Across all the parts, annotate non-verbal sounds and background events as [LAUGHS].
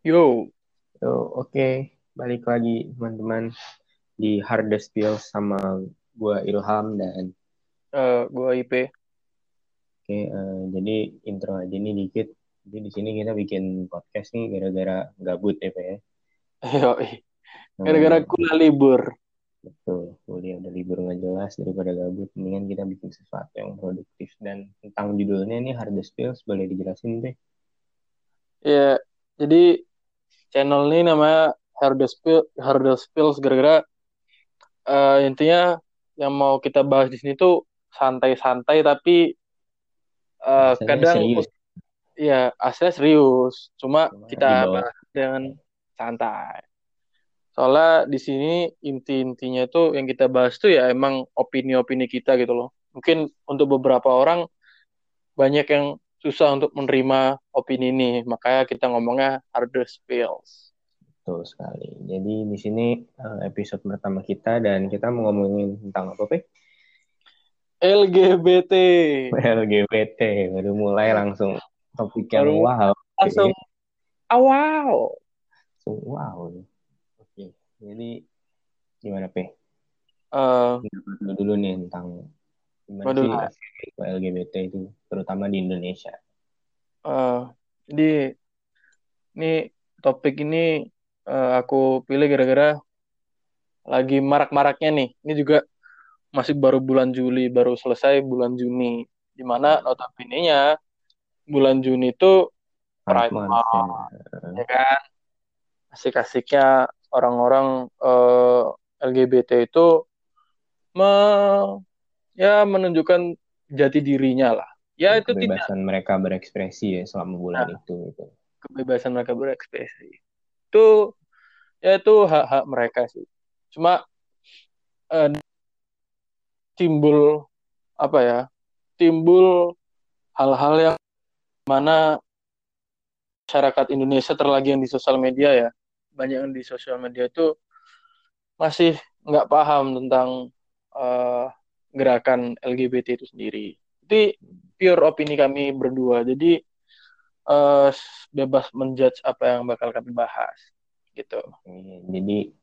Yo, Yo, oke, balik lagi teman-teman di Hardest Pills sama gua Ilham dan eh gua IP. oke eh, jadi intro aja nih dikit. Jadi di sini kita bikin podcast nih gara-gara gabut ya, Pak ya. Yo, gara-gara kuliah libur. betul, kuliah udah libur nggak jelas daripada gabut. Mendingan kita bikin sesuatu yang produktif dan tentang judulnya nih Hardest Pills boleh dijelasin deh. Ya, jadi channel ini namanya Hardest Spills gara-gara eh, intinya yang mau kita bahas di sini tuh santai-santai tapi eh, Bahasanya kadang serius, ya aslinya serius. Cuma cuma kita bahas dengan santai. Soalnya di sini inti-intinya tuh yang kita bahas tuh ya emang opini-opini kita gitu loh. Mungkin untuk beberapa orang banyak yang susah untuk menerima opini ini. Makanya kita ngomongnya harder spills. betul sekali. Jadi di sini eh, episode pertama kita dan kita mau ngomongin tentang apa, Pak? LGBT. LGBT baru mulai langsung topik yang wow langsung awal. langsung wow oke jadi gimana pe Eh, lu dulu nih tentang gimana waduh, sih LGBT itu terutama di Indonesia eh, jadi ini topik ini eh, aku pilih gara-gara lagi marak-maraknya nih. Ini juga masih baru bulan Juli, baru selesai bulan Juni. Di mana notabene-nya bulan Juni itu Pride Pride Month Month, ya. ya kan? Asik-asiknya orang-orang eh, LGBT itu me, ya menunjukkan jati dirinya lah. Ya itu tidak kebebasan mereka berekspresi ya selama bulan Nah. itu gitu. kebebasan mereka berekspresi. Itu ya itu hak-hak mereka sih. Cuma eh, timbul apa ya? Timbul hal-hal yang mana masyarakat Indonesia terlagi yang di sosial media ya. Banyak yang di sosial media itu masih nggak paham tentang eh, gerakan LGBT itu sendiri. Itu pure opini kami berdua. Jadi eh, bebas menjudge apa yang bakal kami bahas gitu. Jadi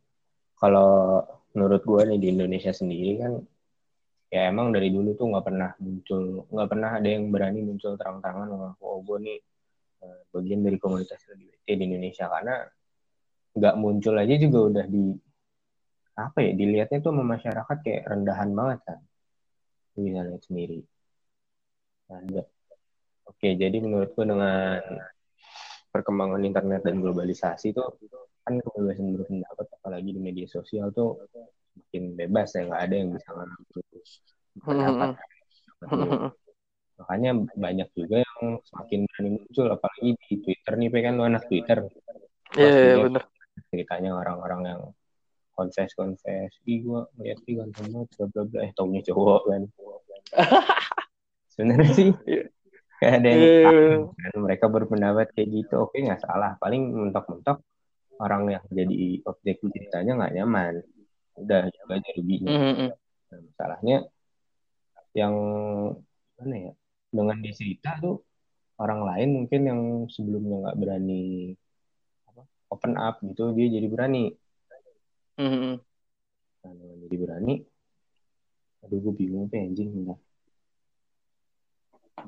kalau menurut gue nih di Indonesia sendiri kan ya emang dari dulu tuh nggak pernah muncul nggak pernah ada yang berani muncul terang-terangan mengaku oh gue nih eh, bagian dari komunitas LGBT di Indonesia karena nggak muncul aja juga udah di apa ya dilihatnya tuh sama masyarakat kayak rendahan banget kan Lu bisa sendiri Nah, ada. oke jadi menurutku dengan perkembangan internet dan globalisasi tuh kan kebebasan berpendapat apalagi di media sosial tuh makin bebas ya nggak ada yang bisa ngambil pendapat Hmm. makanya banyak juga yang semakin berani muncul apalagi di Twitter nih kan lu anak Twitter Iya, iya, lihat bener. ceritanya orang-orang yang confess confess ih gua ngeliat ih ganteng banget bla bla bla. Eh taunya cowok kan. [LAUGHS] Sebenarnya sih Iya. kayak ada yang Iya, tahu kan. Mereka berpendapat kayak gitu. Oke nggak salah. Paling mentok-mentok orang yang jadi objek ceritanya nggak nyaman. Udah juga aja ruginya. Hmm. Nah, masalahnya yang mana ya dengan dicerita tuh orang lain mungkin yang sebelumnya nggak berani apa, open up gitu dia jadi berani Hmm. nah, dengan jadi berani aduh gue bingung tuh anjing bentar.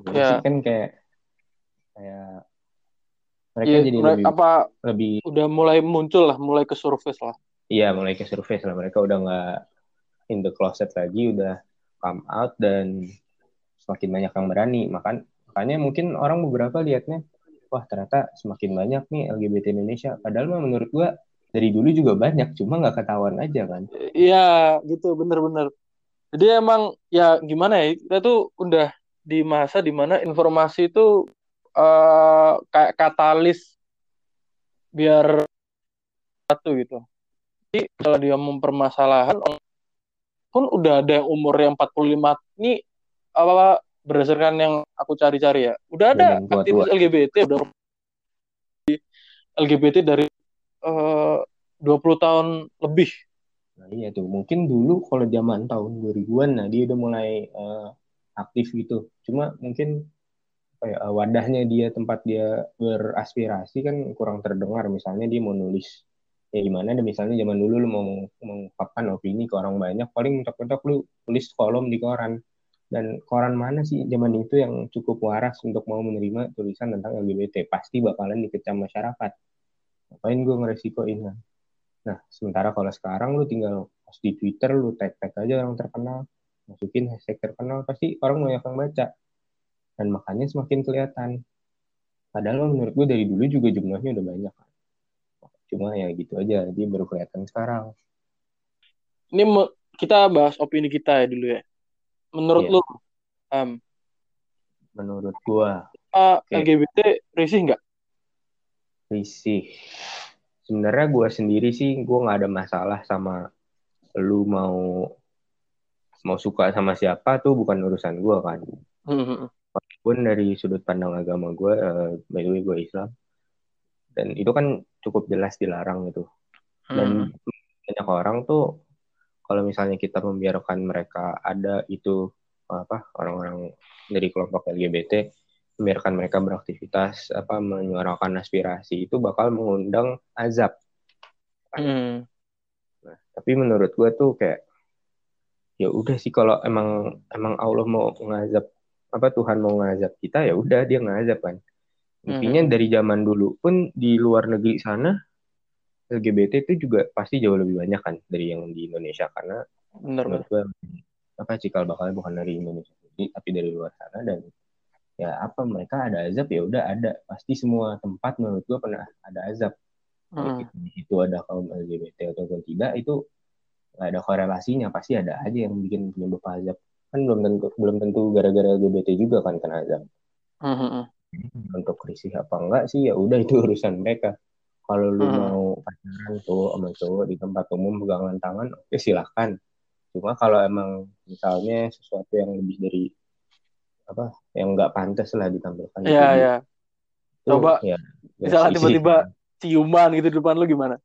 Jadi Ya. sih kan kayak kayak mereka Iya, jadi mereka lebih apa lebih udah mulai muncul lah, mulai ke surface lah. iya mulai ke surface lah mereka udah nggak in the closet lagi udah come out dan semakin banyak yang berani makan makanya mungkin orang beberapa liatnya wah ternyata semakin banyak nih LGBT Indonesia padahal mah menurut gua dari dulu juga banyak cuma nggak ketahuan aja kan Iya, gitu, bener-bener. Jadi emang ya gimana ya, kita tuh udah di masa di mana informasi itu eh, kayak katalis biar satu gitu. Jadi kalau dia mempermasalahan pun udah ada yang umur yang 45 ini apa berdasarkan yang aku cari-cari ya. Udah ada aktivis LGBT udah LGBT dari eh, 20 tahun lebih. nah iya tuh. Mungkin dulu kalau zaman tahun 2000-an nah dia udah mulai eh, aktif gitu. Cuma mungkin apa ya, wadahnya dia tempat dia beraspirasi kan kurang terdengar. Misalnya dia mau nulis ya gimana deh misalnya zaman dulu lu mau mengungkapkan opini ke orang banyak paling mentok-mentok lu tulis kolom di koran. Dan koran mana sih zaman itu yang cukup waras untuk mau menerima tulisan tentang LGBT pasti bakalan dikecam masyarakat ngapain gue ngeresikoin kan? Nah sementara kalau sekarang lu tinggal post di Twitter lu tag tag aja orang terkenal. Masukin hashtag terkenal pasti orang banyak yang baca. Dan makanya semakin kelihatan. Padahal menurut gue dari dulu juga jumlahnya udah banyak kan? Cuma ya gitu aja jadi baru kelihatan sekarang. Ini kita bahas opini kita ya dulu ya. Menurut yeah. lu um, menurut gua. Uh, okay. LGBT risih nggak risih sebenarnya gua sendiri sih gua nggak ada masalah sama lu mau mau suka sama siapa tuh bukan urusan gua kan mm-hmm. walaupun dari sudut pandang agama gua uh, by the way gua Islam dan itu kan cukup jelas dilarang gitu dan hmm. banyak orang tuh kalau misalnya kita membiarkan mereka ada itu apa orang-orang dari kelompok LGBT membiarkan mereka beraktivitas apa menyuarakan aspirasi itu bakal mengundang azab. Hmm. Nah, tapi menurut gue tuh kayak ya udah sih kalau emang emang Allah mau ngazab apa Tuhan mau ngazab kita ya udah dia ngazab kan. Intinya hmm. dari zaman dulu pun di luar negeri sana LGBT itu juga pasti jauh lebih banyak kan dari yang di Indonesia karena benar menurut gue apa cikal bakalnya bukan dari Indonesia tapi dari luar sana dan ya apa mereka ada azab ya udah ada. Pasti semua tempat menurut gue pernah ada azab. Hmm. di situ ada kaum LGBT ataupun tidak itu nggak ada korelasinya. Pasti ada aja yang bikin penyebab azab. Kan belum tentu belum tentu gara-gara LGBT juga kan kena azab. Hmm untuk risih apa enggak sih ya udah itu [LAUGHS] urusan mereka. Kalau lu hmm. mau pacaran tuh sama cowok di tempat umum pegangan tangan oke silahkan cuma kalau emang misalnya sesuatu yang lebih dari apa yang nggak pantas lah ditampilkan iya iya coba ya, misalnya tiba-tiba ciuman gitu di depan lu gimana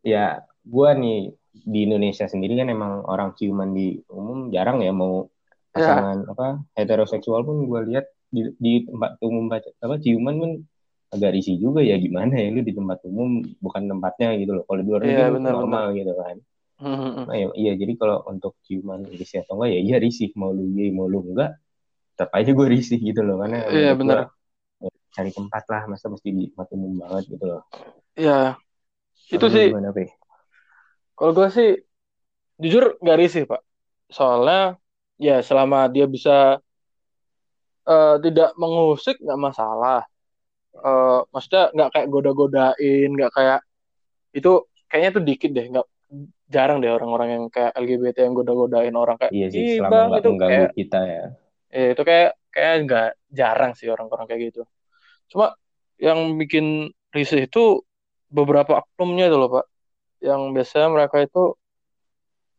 ya gua nih di Indonesia sendiri kan emang orang ciuman di umum jarang ya mau ya. pasangan ya. apa heteroseksual pun gue lihat di, di tempat umum baca apa ciuman pun agak risih juga ya gimana ya lu di tempat umum bukan tempatnya gitu loh kalau di luar yeah, negeri normal bener. gitu kan mm-hmm. nah, ya, iya jadi kalau untuk ciuman risih atau enggak ya iya risih mau lu iya mau lu enggak tetap aja gue risih gitu loh karena iya yeah, benar cari tempat lah masa mesti di tempat umum banget gitu loh. Iya. Yeah. itu sih. kalau gue sih jujur nggak risih pak. Soalnya ya selama dia bisa uh, tidak mengusik nggak masalah. Uh, maksudnya nggak kayak goda-godain nggak kayak itu kayaknya tuh dikit deh nggak jarang deh orang-orang yang kayak LGBT yang goda-godain orang. Kayak iya sih selama itu kayak kita ya ya itu kayak kayak nggak jarang sih orang-orang kayak gitu cuma yang bikin risih itu beberapa oknumnya itu loh pak yang biasanya mereka itu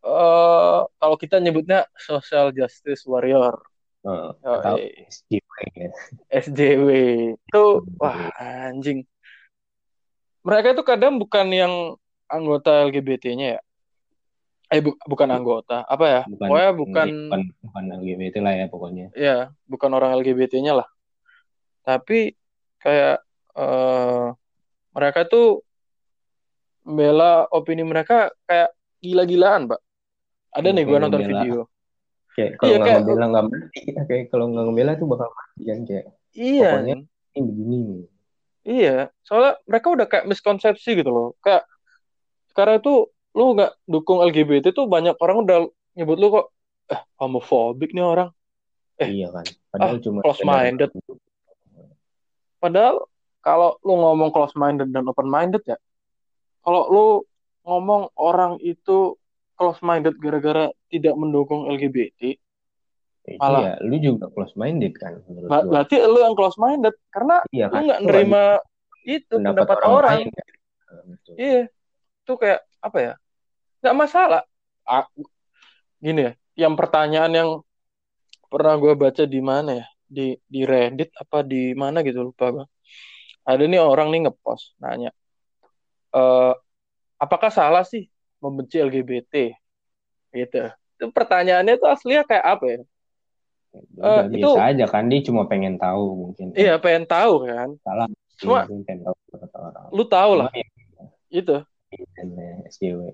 uh, kalau kita nyebutnya social justice warrior Oh, atau SJW. Ya. SJW itu wah anjing. Mereka itu kadang bukan yang anggota LGBT-nya ya. Eh bu bukan anggota, apa ya? Bukan, pokoknya bukan bukan, bukan LGBT lah ya pokoknya. Ya, bukan orang LGBT-nya lah. Tapi kayak uh, mereka tuh bela opini mereka kayak gila-gilaan, Pak. Ada nih gue nonton video kayak kalau iya, nggak ngebela nggak mati kayak kalau nggak ngebela tuh bakal mati kan kayak iya pokoknya ini begini iya soalnya mereka udah kayak miskonsepsi gitu loh kayak sekarang tuh lu nggak dukung LGBT tuh banyak orang udah nyebut lu kok eh homofobik nih orang. Eh iya kan padahal ah, cuma close minded padahal kalau lu ngomong close minded dan open minded ya kalau lu ngomong orang itu close minded gara-gara tidak mendukung LGBT malah iya, lu juga close minded kan menurut ber berarti lu yang close minded karena iya, lu nggak nerima itu pendapat, pendapat orang, orang. Lain, kan? iya itu kayak apa ya nggak masalah. Ah, gini ya yang pertanyaan yang pernah gue baca di mana ya? Di di Reddit apa di mana gitu lupa gue ada nih orang nih ngepost nanya e, apakah salah sih membenci LGBT gitu. Itu pertanyaannya tuh aslinya kayak apa ya? Udah, Eh, biasa itu- aja kan dia cuma pengen tahu mungkin. Iya, pengen tahu kan. Salah. Cuma pengen tahu lu tahu lah. Ya, itu eh, SJW.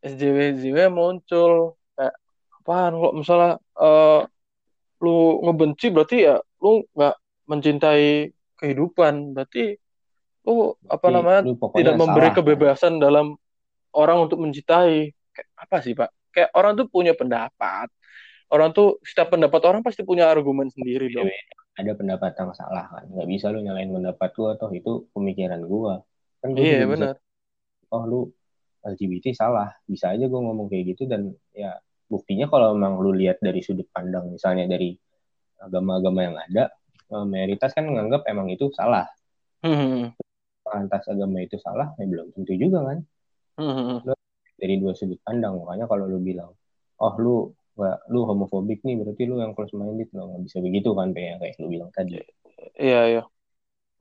SJW SJW muncul. Kayak apaan? Kalau misalnya eh, lu ngebenci berarti ya lu nggak mencintai kehidupan. Berarti lu apa Jadi, namanya lu tidak memberi salah, kebebasan dalam orang untuk mencintai. Kayak apa sih pak? Kayak orang tuh punya pendapat. Orang tuh setiap pendapat orang pasti punya argumen sendiri dong. Ada pendapat yang salah kan? Nggak bisa lu nyalain pendapat gua toh. Itu pemikiran gua. Kan gua iya benar. Oh lu LGBT salah. Bisa aja gua ngomong kayak gitu dan ya buktinya kalau memang lu lihat dari sudut pandang misalnya dari agama-agama yang ada eh, mayoritas kan menganggap emang itu salah. Hmm, lantas agama itu salah ya belum tentu juga kan. Hmm, dari dua sudut pandang makanya kalau lu bilang oh lu nggak lu homofobik nih berarti lu yang close minded lo nggak bisa begitu kan kayak kayak lu bilang tadi. Iya, iya.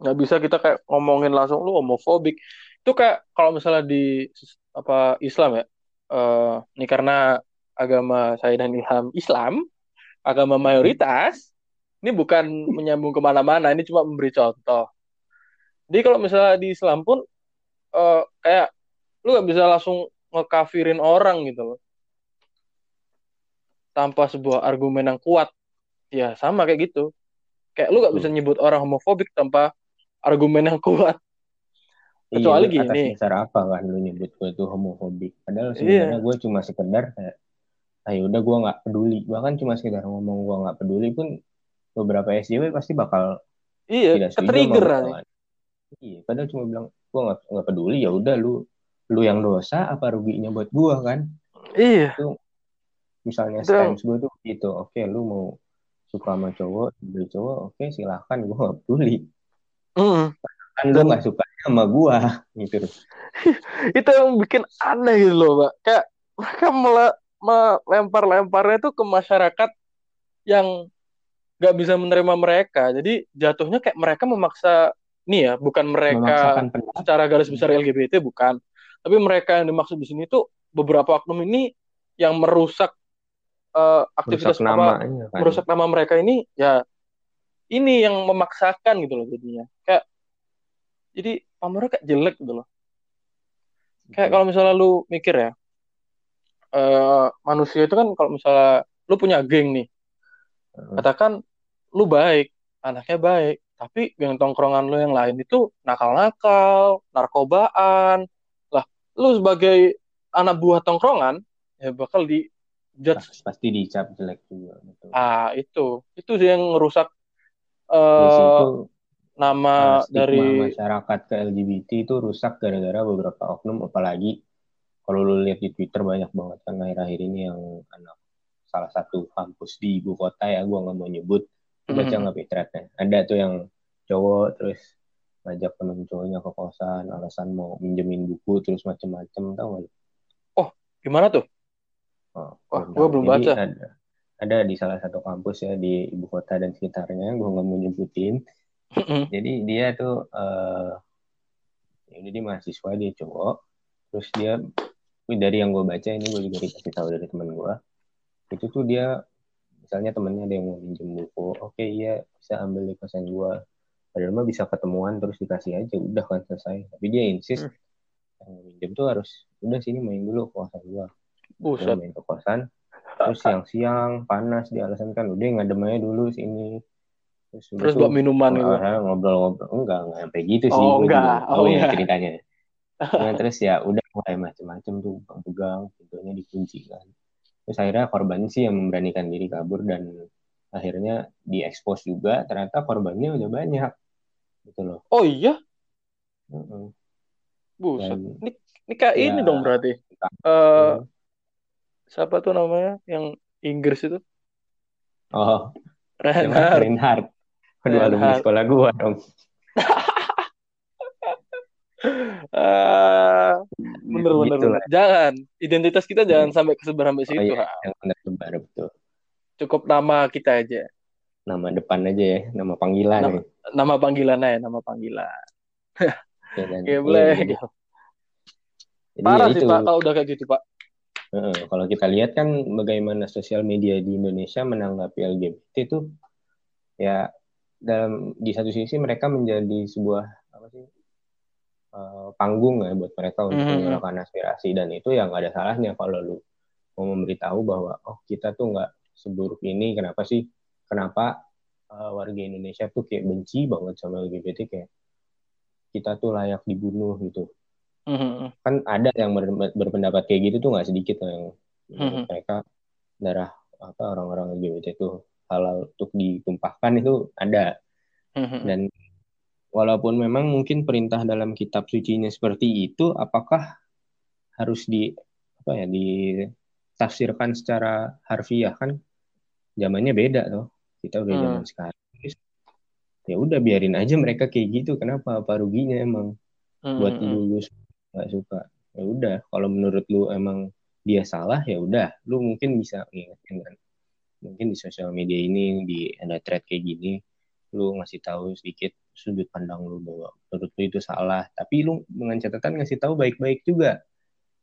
Nggak bisa kita kayak ngomongin langsung lu homofobik. Itu kayak kalau misalnya di apa Islam ya. eh ini karena agama saya dan Ilham Islam, agama mayoritas. Ini bukan menyambung ke mana-mana, ini cuma memberi contoh. Jadi kalau misalnya di Islam pun eh, kayak lu nggak bisa langsung ngekafirin orang gitu loh. Tanpa sebuah argumen yang kuat. Ya sama kayak gitu kayak lu gak bisa nyebut orang homofobik tanpa argumen yang kuat Kecuali Iya, atas gini. dasar apa kan lu nyebut gue tuh homofobik padahal Iya. sebenarnya gue cuma sekedar kayak ayo udah gue nggak peduli bahkan cuma sekedar ngomong gue nggak peduli pun beberapa SJW pasti bakal iya tidak ketrigger kan. iya padahal cuma bilang gue nggak nggak peduli ya udah lu lu yang dosa apa ruginya buat gue kan iya misalnya Itu stance gue tuh gitu oke lu mau suka sama cowok beli cowok oke silahkan gue nggak peduli Mm. kan lu nggak suka sama gue gitu. [LAUGHS] Itu yang bikin aneh gitu loh pak kayak mereka mele- melempar-lemparnya tuh ke masyarakat yang gak bisa menerima mereka. Jadi jatuhnya kayak mereka memaksa nih ya bukan mereka secara garis besar LGBT bukan. Tapi mereka yang dimaksud di sini tuh beberapa oknum ini yang merusak eh, aktivitas merusak apa, namanya kan. merusak nama mereka ini ya ini yang memaksakan gitu loh jadinya. Kayak jadi pamornya kayak jelek gitu loh kayak kalau misalnya lu mikir ya eh manusia itu kan kalau misalnya lu punya geng nih Heeh. katakan lu baik anaknya baik tapi geng tongkrongan lu yang lain itu nakal-nakal narkobaan lah lu sebagai anak buah tongkrongan ya bakal di judge Pas- pasti dicap jelek juga betul. ah itu itu sih yang ngerusak eh nama stigma dari masyarakat ke LGBT itu rusak gara-gara beberapa oknum apalagi kalau lu lihat di Twitter banyak banget kan akhir-akhir ini yang anak salah satu kampus di ibu kota ya gua nggak mau nyebut baca Mhm. nggak Pitretnya ada tuh yang cowok terus ngajak temen cowoknya ke kosan alasan mau minjemin buku terus macem-macem tau gak lu? gimana tuh Oh, Wah, tahu. belum Jadi baca. Ada, ada di salah satu kampus ya di ibu kota dan sekitarnya, gue nggak mau nyebutin. Jadi dia tuh, eh ini dia mahasiswa dia cowok, terus dia dari yang gue baca ini gue juga dikasih tahu dari teman gue, itu tuh dia misalnya temennya ada yang mau minjem buku, oke iya bisa ambil di kosan gue, padahal mah bisa ketemuan terus dikasih aja, udah kan selesai. Tapi dia insist Hmm. yang mau minjem tuh harus udah sini main dulu ke kosan gue main ke kosan terus siang-siang panas di alasan kan udah ngadem aja dulu sini terus, terus buat minuman gitu ngobrol-ngobrol. Enggak enggak sampai gitu sih Oh, enggak. juga. Oh, iya. ceritanya. [LAUGHS] Nah, terus ya udah mulai macem-macem tuh pegang pintunya dikunci kan. Terus akhirnya korban sih yang memberanikan diri kabur dan akhirnya diekspos juga ternyata korbannya udah banyak gitu loh. Oh iya? Heeh. buset. Dan- ini ini kayak Ya. ini dong berarti. Eh siapa tuh namanya yang Inggris itu? Oh Reinhardt Kedua alumni sekolah gua dong. [LAUGHS] Ah, bener bener Gitu bener. Jangan identitas kita jangan sampai kesebar sampai Oh situ. iya, Ha. yang benar benar betul. Cukup nama kita aja. Nama depan aja ya, nama panggilan Nama- ya. Nama panggilan aja, nama panggilan. [LAUGHS] Ya? Oke, Iya, boleh. jadi, jadi Parah ya sih. Pak kalau udah kayak gitu Pak. Uh, kalau kita lihat kan bagaimana sosial media di Indonesia menanggapi LGBT itu ya dalam di satu sisi mereka menjadi sebuah apa sih uh, panggung ya buat mereka untuk mm-hmm. menyuarakan aspirasi dan itu yang nggak ada salahnya kalau lu mau memberitahu bahwa oh kita tuh nggak seburuk ini kenapa sih kenapa uh, warga Indonesia tuh kayak benci banget sama LGBT kayak kita tuh layak dibunuh gitu Mm-hmm. Kan ada yang ber, berpendapat kayak gitu tuh nggak sedikit yang mm-hmm. mereka darah apa orang-orang LGBT itu halal untuk ditumpahkan itu ada. Mm-hmm. Dan walaupun memang mungkin perintah dalam kitab sucinya seperti itu, apakah harus di apa ya ditafsirkan secara harfiah kan? Zamannya beda tuh. Kita udah mm. zaman sekarang. Ya udah biarin aja mereka kayak gitu. Kenapa? Apa ruginya emang? Mm-hmm. Buat lulus nggak suka ya udah kalau menurut lu emang dia salah ya udah lu mungkin bisa ngingetin kan mungkin di sosial media ini di ada thread kayak gini lu ngasih tahu sedikit sudut pandang lu bahwa menurut lu itu salah. Tapi lu dengan catatan ngasih tahu baik-baik juga.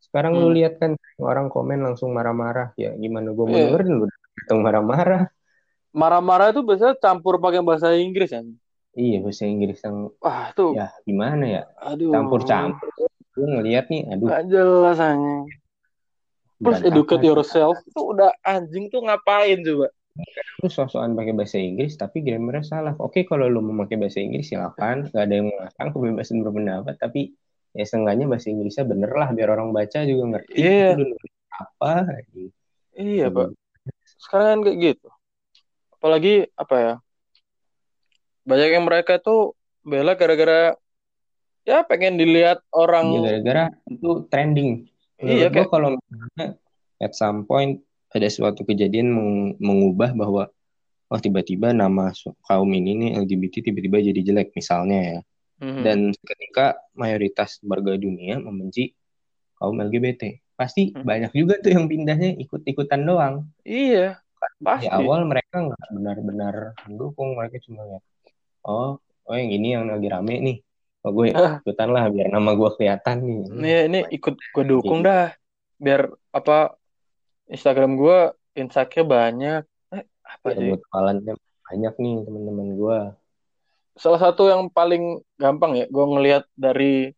Sekarang hmm. lu lihat kan orang komen langsung marah-marah. Ya gimana gue mau yeah. dengerin lu? Datang marah-marah. Marah-marah itu biasanya campur pakai bahasa Inggris kan? Iya bahasa Inggris yang wah tuh. Ya gimana ya? Aduh. campur-campur. Gue ngeliat nih aduh. Gak jelas hanya plus educate yourself. Itu udah anjing tuh ngapain coba? Lu sosokan pakai bahasa Inggris tapi grammarnya salah. Oke kalau lu mau pakai bahasa Inggris silakan. Gak ada yang mengatakan kebebasan berpendapat tapi ya seenggaknya bahasa Inggrisnya bener lah biar orang baca juga ngerti. Yeah. itu apa iya pak. Sekarang kan kayak gitu. Apalagi apa ya banyak yang mereka tuh bela gara-gara ya pengen dilihat orang ya gara-gara itu trending iya kayak... kalau misalnya at some point ada suatu kejadian meng mengubah bahwa oh tiba-tiba nama kaum ini nih LGBT tiba-tiba jadi jelek misalnya ya mm-hmm. dan ketika mayoritas warga dunia membenci kaum LGBT pasti mm-hmm. banyak juga tuh yang pindahnya ikut-ikutan doang iya pasti. di awal mereka nggak benar-benar mendukung mereka cuma lihat oh oh yang ini yang lagi rame nih oh, gue ikutan lah biar nama gue kelihatan nih. Ini ini ikut gue dukung dah. Biar apa Instagram gue insightnya banyak. Eh, apa sih? banyak nih teman-teman gue salah satu yang paling gampang ya gue ngelihat dari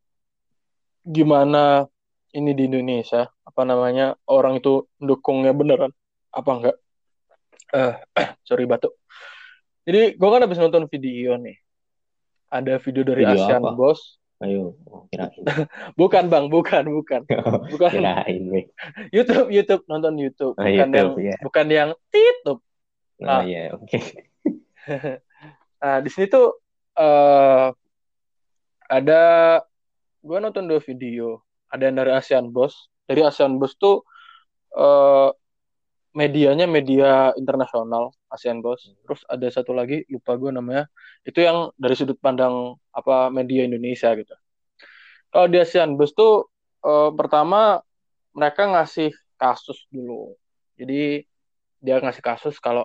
gimana ini di Indonesia apa namanya orang itu dukungnya beneran apa enggak? Eh uh, [CLEARS THROAT] sorry batuk. Jadi gue kan habis nonton video nih ada video dari video ASEAN apa? Bos. Ayo, oh, kirain. [LAUGHS] bukan bang, bukan, bukan, [LAUGHS] bukan. kirain, YouTube, YouTube nonton YouTube, oh, bukan YouTube, yang, yeah. bukan yang titup. Oh nah, iya, oke. Okay. [LAUGHS] nah di sini tuh uh, ada, gue nonton dua video, ada yang dari ASEAN Bos. Dari ASEAN Bos tuh uh, medianya media internasional ASEAN Bos. Hmm. Terus ada satu lagi lupa gue namanya. Itu yang dari sudut pandang apa media Indonesia gitu. Kalau di ASEAN Bos tuh eh, pertama mereka ngasih kasus dulu. Jadi dia ngasih kasus kalau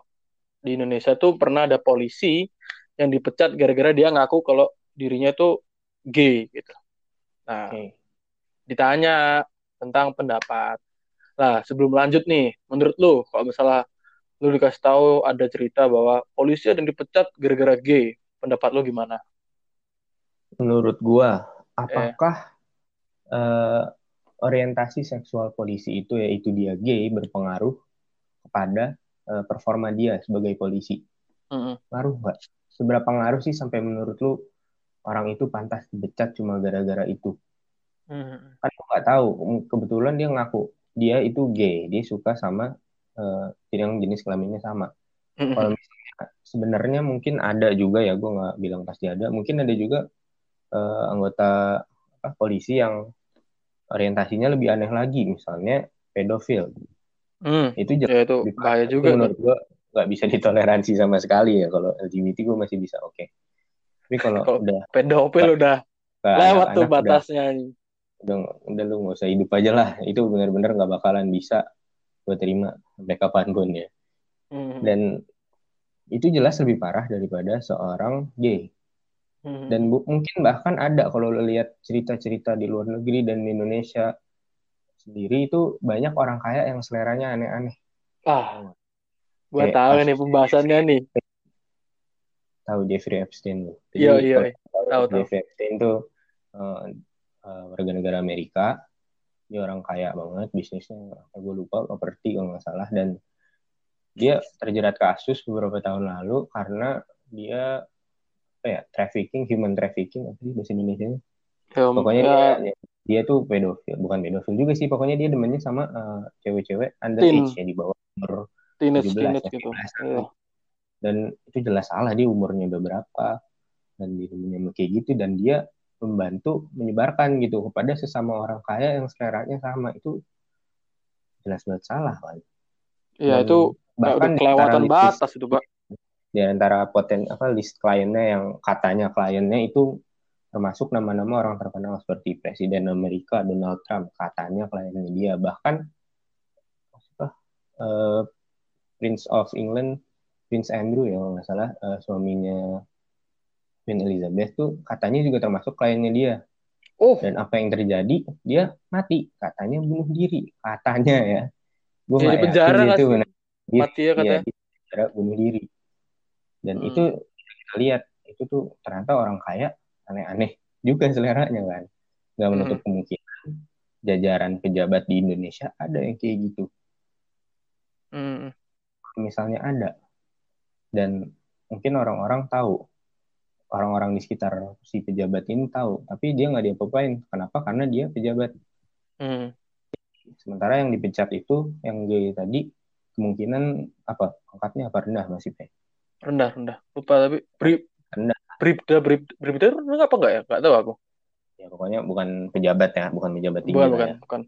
di Indonesia tuh pernah ada polisi yang dipecat gara-gara dia ngaku kalau dirinya tuh gay gitu. Nah, okay. ditanya tentang pendapat Nah, sebelum lanjut nih, menurut lu kalau misalnya lu dikasih tahu ada cerita bahwa polisi ada yang dipecat gara-gara gay, pendapat lu gimana? Menurut gua, apakah eh. uh, orientasi seksual polisi itu yaitu dia gay berpengaruh kepada uh, performa dia sebagai polisi? Mm-hmm. Ngaruh nggak? Seberapa ngaruh sih sampai menurut lu orang itu pantas dipecat cuma gara-gara itu? Mm-hmm. Kan nggak tahu. Kebetulan dia ngaku dia itu gay, dia suka sama uh, yang jenis kelaminnya sama. Mm-hmm. Kalau misalnya sebenarnya mungkin ada juga ya, gue nggak bilang pasti ada, mungkin ada juga uh, anggota apa, polisi yang orientasinya lebih aneh lagi, misalnya pedofil. Mm, itu ya, itu bahaya juga. Menurut gue nggak bisa [LAUGHS] ditoleransi sama sekali ya kalau LGBT gue masih bisa oke. Okay. Tapi kalau udah pedofil udah lewat tuh batasnya. Udah, udah udah lu nggak usah hidup aja lah itu benar-benar nggak bakalan bisa gue terima sampai kapan pun ya hmm. dan itu jelas lebih parah daripada seorang gay hmm. dan bu mungkin bahkan ada kalau lo lihat cerita-cerita di luar negeri dan di Indonesia sendiri itu banyak orang kaya yang seleranya aneh-aneh. Ah, gua tahu nih pembahasannya nih. Tahu Jeffrey Epstein tuh. Iya iya. Tahu Jeffrey Epstein tuh uh, uh, warga negara Amerika. Dia orang kaya banget, bisnisnya gue lupa properti kalau nggak salah dan dia terjerat kasus beberapa tahun lalu karena dia apa ya trafficking human trafficking apa sih bahasa Indonesia ya, pokoknya ya. dia dia tuh pedofil bukan pedofil juga sih pokoknya dia demennya sama uh, cewek-cewek underage ya di bawah umur teenage, 17 teenage ya, gitu. Ya. dan itu jelas salah dia umurnya udah berapa dan dia kayak gitu dan dia membantu menyebarkan gitu kepada sesama orang kaya yang seleranya sama. Itu jelas banget salah kan Iya itu bahkan kelewatan batas itu pak. di antara poten apa list kliennya yang katanya kliennya itu termasuk nama-nama orang terkenal seperti Presiden Amerika Donald Trump katanya kliennya dia. Bahkan apa uh, Prince of England Prince Andrew ya kalau nggak salah uh, suaminya Queen Elizabeth tuh katanya juga termasuk kliennya dia. Oh. Dan apa yang terjadi? Dia mati. Katanya bunuh diri. Katanya ya. Gue nggak penjara itu mati ya katanya? ya, bunuh diri. Dan hmm. itu kita lihat itu tuh ternyata orang kaya aneh-aneh juga seleranya kan? Nggak menutup hmm. kemungkinan jajaran pejabat di Indonesia ada yang kayak gitu. Hmm. misalnya ada. Dan mungkin orang-orang tahu orang-orang di sekitar si pejabat ini tahu tapi dia nggak diapa-apain kenapa karena dia pejabat hmm. sementara yang dipecat itu yang G tadi kemungkinan apa angkatnya apa rendah masih P rendah rendah lupa tapi rendah Bribda, Bribda, Bribda rendah apa enggak ya? Enggak tahu aku. Ya pokoknya bukan pejabat ya, bukan pejabat tinggi. Bukan, bukan, ya. bukan.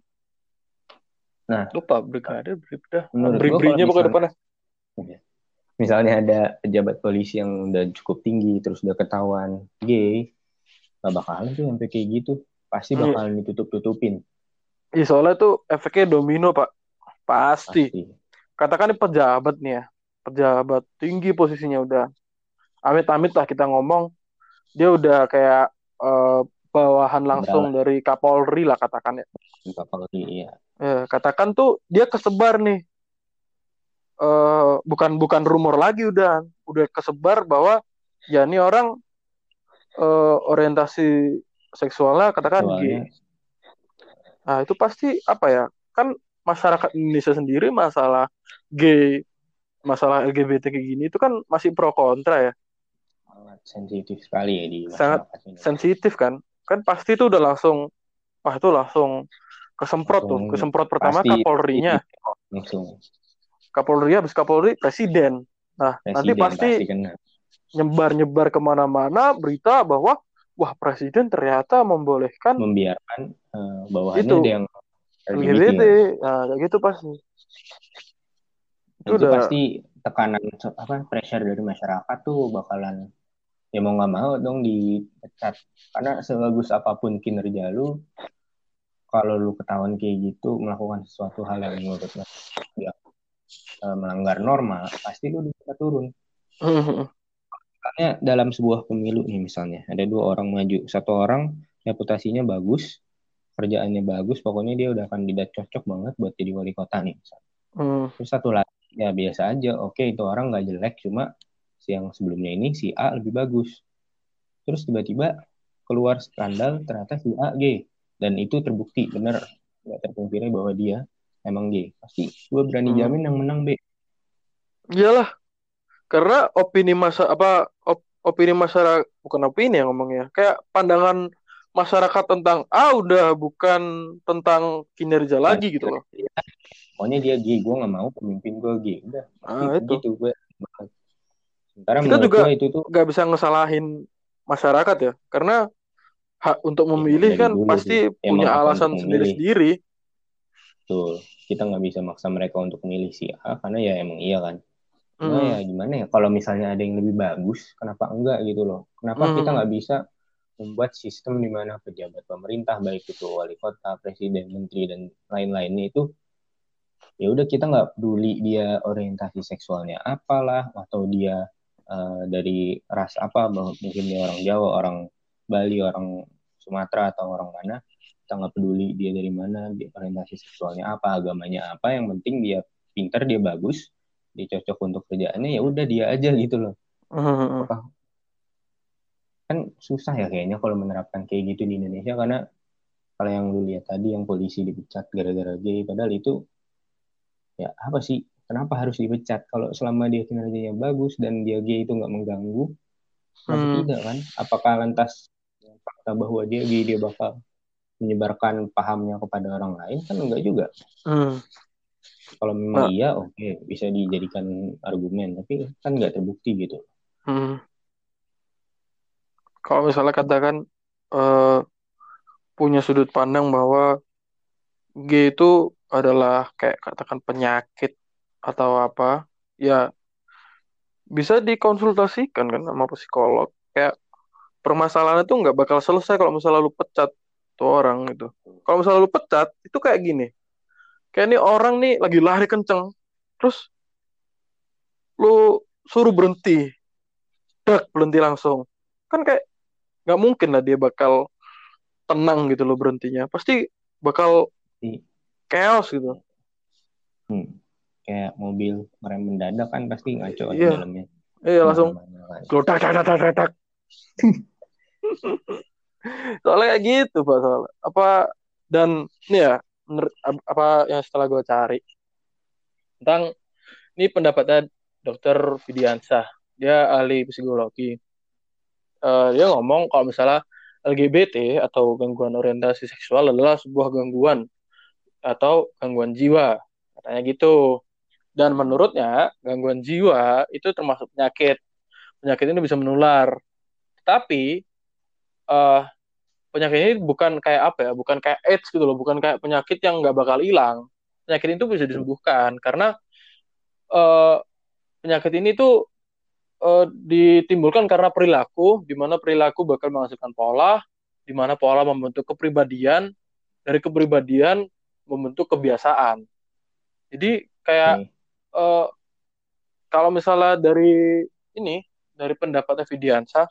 Nah, lupa Brigade, Bribda. Bribrinya bukan depannya. Ya. Misalnya ada pejabat polisi yang udah cukup tinggi, terus udah ketahuan gay, gak bakalan tuh sampai kayak gitu. Pasti hmm. bakalan hmm. ditutup-tutupin. Iya, soalnya tuh efeknya domino, Pak. Pasti. Pasti. Katakan ini pejabat nih ya. Pejabat tinggi posisinya udah amit-amit lah kita ngomong dia udah kayak uh, bawahan langsung dari Kapolri lah katakan ya. Kapolri iya. Ya, katakan tuh dia kesebar nih. Uh, bukan bukan rumor lagi udah udah kesebar bahwa ya ini orang uh, orientasi seksualnya katakan gay. Nah, itu pasti apa ya? Kan masyarakat Indonesia sendiri masalah gay, masalah LGBT kayak gini itu kan masih pro kontra ya sangat sensitif sekali ya di sangat ini. sensitif kan kan pasti itu udah langsung wah itu langsung kesemprot langsung, tuh kesemprot pertama Kapolri-nya langsung Kapolri habis Kapolri presiden. Nah presiden, nanti pasti, pasti nyebar nyebar ke mana-mana berita bahwa wah presiden ternyata membolehkan membiarkan uh, bawahannya itu, ada yang LGBT nah kayak gitu pasti. Itu, itu udah pasti tekanan apa pressure dari masyarakat tuh bakalan ya mau nggak mau dong dipecat. Karena sebagus apa pun kinerja lu kalau lu ketahuan kayak gitu melakukan sesuatu hal yang menurut ya, melanggar norma pasti lu bisa turun misalnya dalam sebuah pemilu nih misalnya ada dua orang maju satu orang reputasinya bagus kerjaannya bagus pokoknya dia udah kandidat cocok banget buat jadi wali kota nih misalnya. Hmm. terus satu lagi ya biasa aja oke itu orang nggak jelek cuma yang sebelumnya ini si A lebih bagus. Terus tiba-tiba keluar skandal ternyata si A G dan itu terbukti benar nggak terpungkiri bahwa dia emang G. Pasti gue berani hmm. jamin yang menang B. Iyalah. Karena opini masa apa op, opini masyarakat bukan opini yang ngomongnya. Kayak pandangan masyarakat tentang A udah bukan tentang kinerja lagi gitu loh. Pokoknya dia G, gue nggak mau pemimpin gue G. Udah, ah, itu. gitu gue. Kita juga itu tuh nggak bisa ngesalahin masyarakat ya, karena hak untuk iya, memilih ya, kan dulu, pasti punya alasan sendiri-sendiri. Tuh, kita nggak bisa maksa mereka untuk milih si A karena ya emang iya kan. Nah hmm. ya gimana ya kalau misalnya ada yang lebih bagus, kenapa enggak gitu loh? Kenapa hmm. kita nggak bisa membuat sistem di mana pejabat pemerintah baik itu wali kota, presiden, menteri dan lain-lainnya itu ya udah kita nggak peduli dia orientasi seksualnya apalah atau dia uh, dari ras apa mungkin dia orang Jawa orang Bali orang Sumatera atau orang mana kita nggak peduli dia dari mana dia orientasi seksualnya apa agamanya apa yang penting dia pintar dia bagus dia cocok untuk kerjaannya ya udah dia aja gitu loh Hmm. apakah kan susah ya kayaknya kalau menerapkan kayak gitu di Indonesia karena kalau yang lu lihat tadi yang polisi dipecat gara-gara gay padahal itu ya apa sih kenapa harus dipecat kalau selama dia kinerjanya bagus dan dia gay itu nggak mengganggu Hmm. tidak kan apakah lantas fakta bahwa dia gay dia bakal menyebarkan pahamnya kepada orang lain kan enggak juga Hmm. kalau memang Nah. iya oke bisa dijadikan argumen tapi kan nggak terbukti gitu Hmm. Kalau misalnya katakan eh, punya sudut pandang bahwa G itu adalah kayak katakan penyakit atau apa, ya bisa dikonsultasikan kan sama psikolog. Kayak permasalahan itu nggak bakal selesai kalau misalnya lu pecat tuh orang gitu. Kalau misalnya lu pecat, itu kayak gini. Kayak nih orang nih lagi lari kenceng, terus lu suruh berhenti, dak berhenti langsung. Kan kayak nggak mungkin lah dia bakal tenang gitu loh berhentinya. Pasti bakal chaos gitu. hmm. kayak mobil ngerem mendadak kan pasti ngaco di Iya. dalamnya Iya langsung Ke mana-mana kan. Glodak, dak, dak, dak, dak, dak. [LAUGHS] soalnya gitu pak soalnya. Apa dan ini ya menurut apa yang setelah gue cari. Tentang ini pendapatnya dokter Widiansah dia ahli psikologi. Eh, dia ngomong kalau misalnya LGBT atau gangguan orientasi seksual adalah sebuah gangguan atau gangguan jiwa. Katanya gitu. Dan menurutnya gangguan jiwa itu termasuk penyakit. Penyakit ini bisa menular. Tapi eh penyakit ini bukan kayak apa ya bukan kayak AIDS gitu loh bukan kayak penyakit yang nggak bakal hilang penyakit itu bisa disembuhkan karena eh penyakit ini tuh eh, ditimbulkan karena perilaku di mana perilaku bakal menghasilkan pola di mana pola membentuk kepribadian dari kepribadian membentuk kebiasaan jadi kayak Oke. eh, kalau misalnya dari ini dari pendapatnya Vidiansa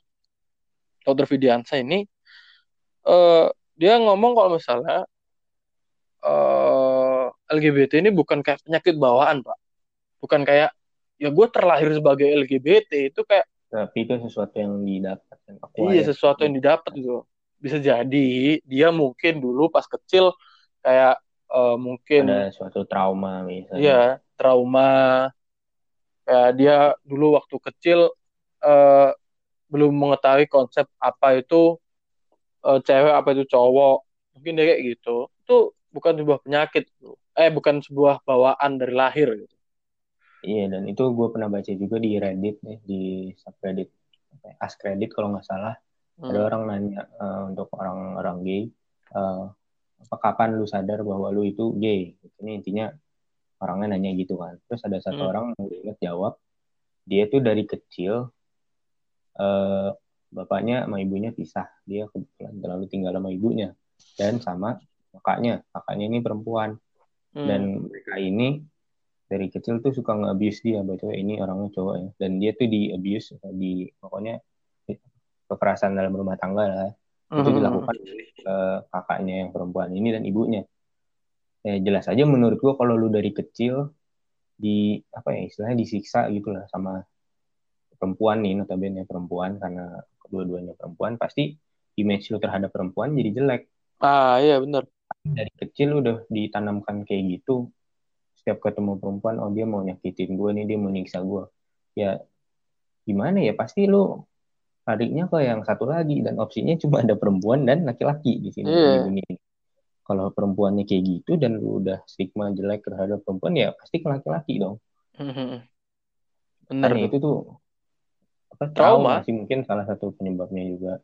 dokter Vidiansa ini eh, dia ngomong kalau misalnya eh, LGBT ini bukan kayak penyakit bawaan pak bukan kayak ya gue terlahir sebagai LGBT itu kayak tapi itu sesuatu yang didapatkan iya acquire. sesuatu yang didapat gitu bisa jadi dia mungkin dulu pas kecil kayak eh, mungkin ada suatu trauma misalnya Iya, trauma. Kayak dia dulu waktu kecil eh, belum mengetahui konsep apa itu eh, cewek, apa itu cowok. Mungkin dia kayak gitu. Itu bukan sebuah penyakit, eh bukan sebuah bawaan dari lahir gitu. Iya, dan itu gue pernah baca juga di Reddit nih, di subreddit ya, Ask Reddit kalau nggak salah. Ada Hmm. orang nanya eh, untuk orang-orang gay, eh, apa kapan lu sadar bahwa lu itu gay? Ini intinya orangnya nanya gitu kan. Terus ada satu Hmm. orang yang ingat jawab, dia tuh dari kecil eh, bapaknya sama ibunya pisah. Dia kebetulan terlalu tinggal sama ibunya dan sama kakaknya. Kakaknya ini perempuan Hmm. dan mereka ini dari kecil tuh suka nge-abuse dia betul ini orangnya cowok ya dan dia tuh di abuse di pokoknya kekerasan dalam rumah tangga lah itu Hmm. dilakukan oleh eh, kakaknya yang perempuan ini dan ibunya ya jelas aja menurut gua kalau lu dari kecil di apa ya istilahnya disiksa gitu lah sama perempuan nih notabene perempuan karena kedua-duanya perempuan pasti image lu terhadap perempuan jadi jelek Ah, iya benar. dari kecil udah ditanamkan kayak gitu setiap ketemu perempuan oh dia mau nyakitin gue nih dia mau nyiksa gue ya gimana ya pasti lu larinya ke yang satu lagi dan opsinya [LAUGHS] cuma ada perempuan dan laki-laki di sini Iya. di dunia ini. kalau perempuannya kayak gitu dan lu udah stigma jelek terhadap perempuan ya pasti ke laki-laki dong Hmm. Benar. Kan tuh. itu tuh apa Trauma. trauma sih mungkin salah satu penyebabnya juga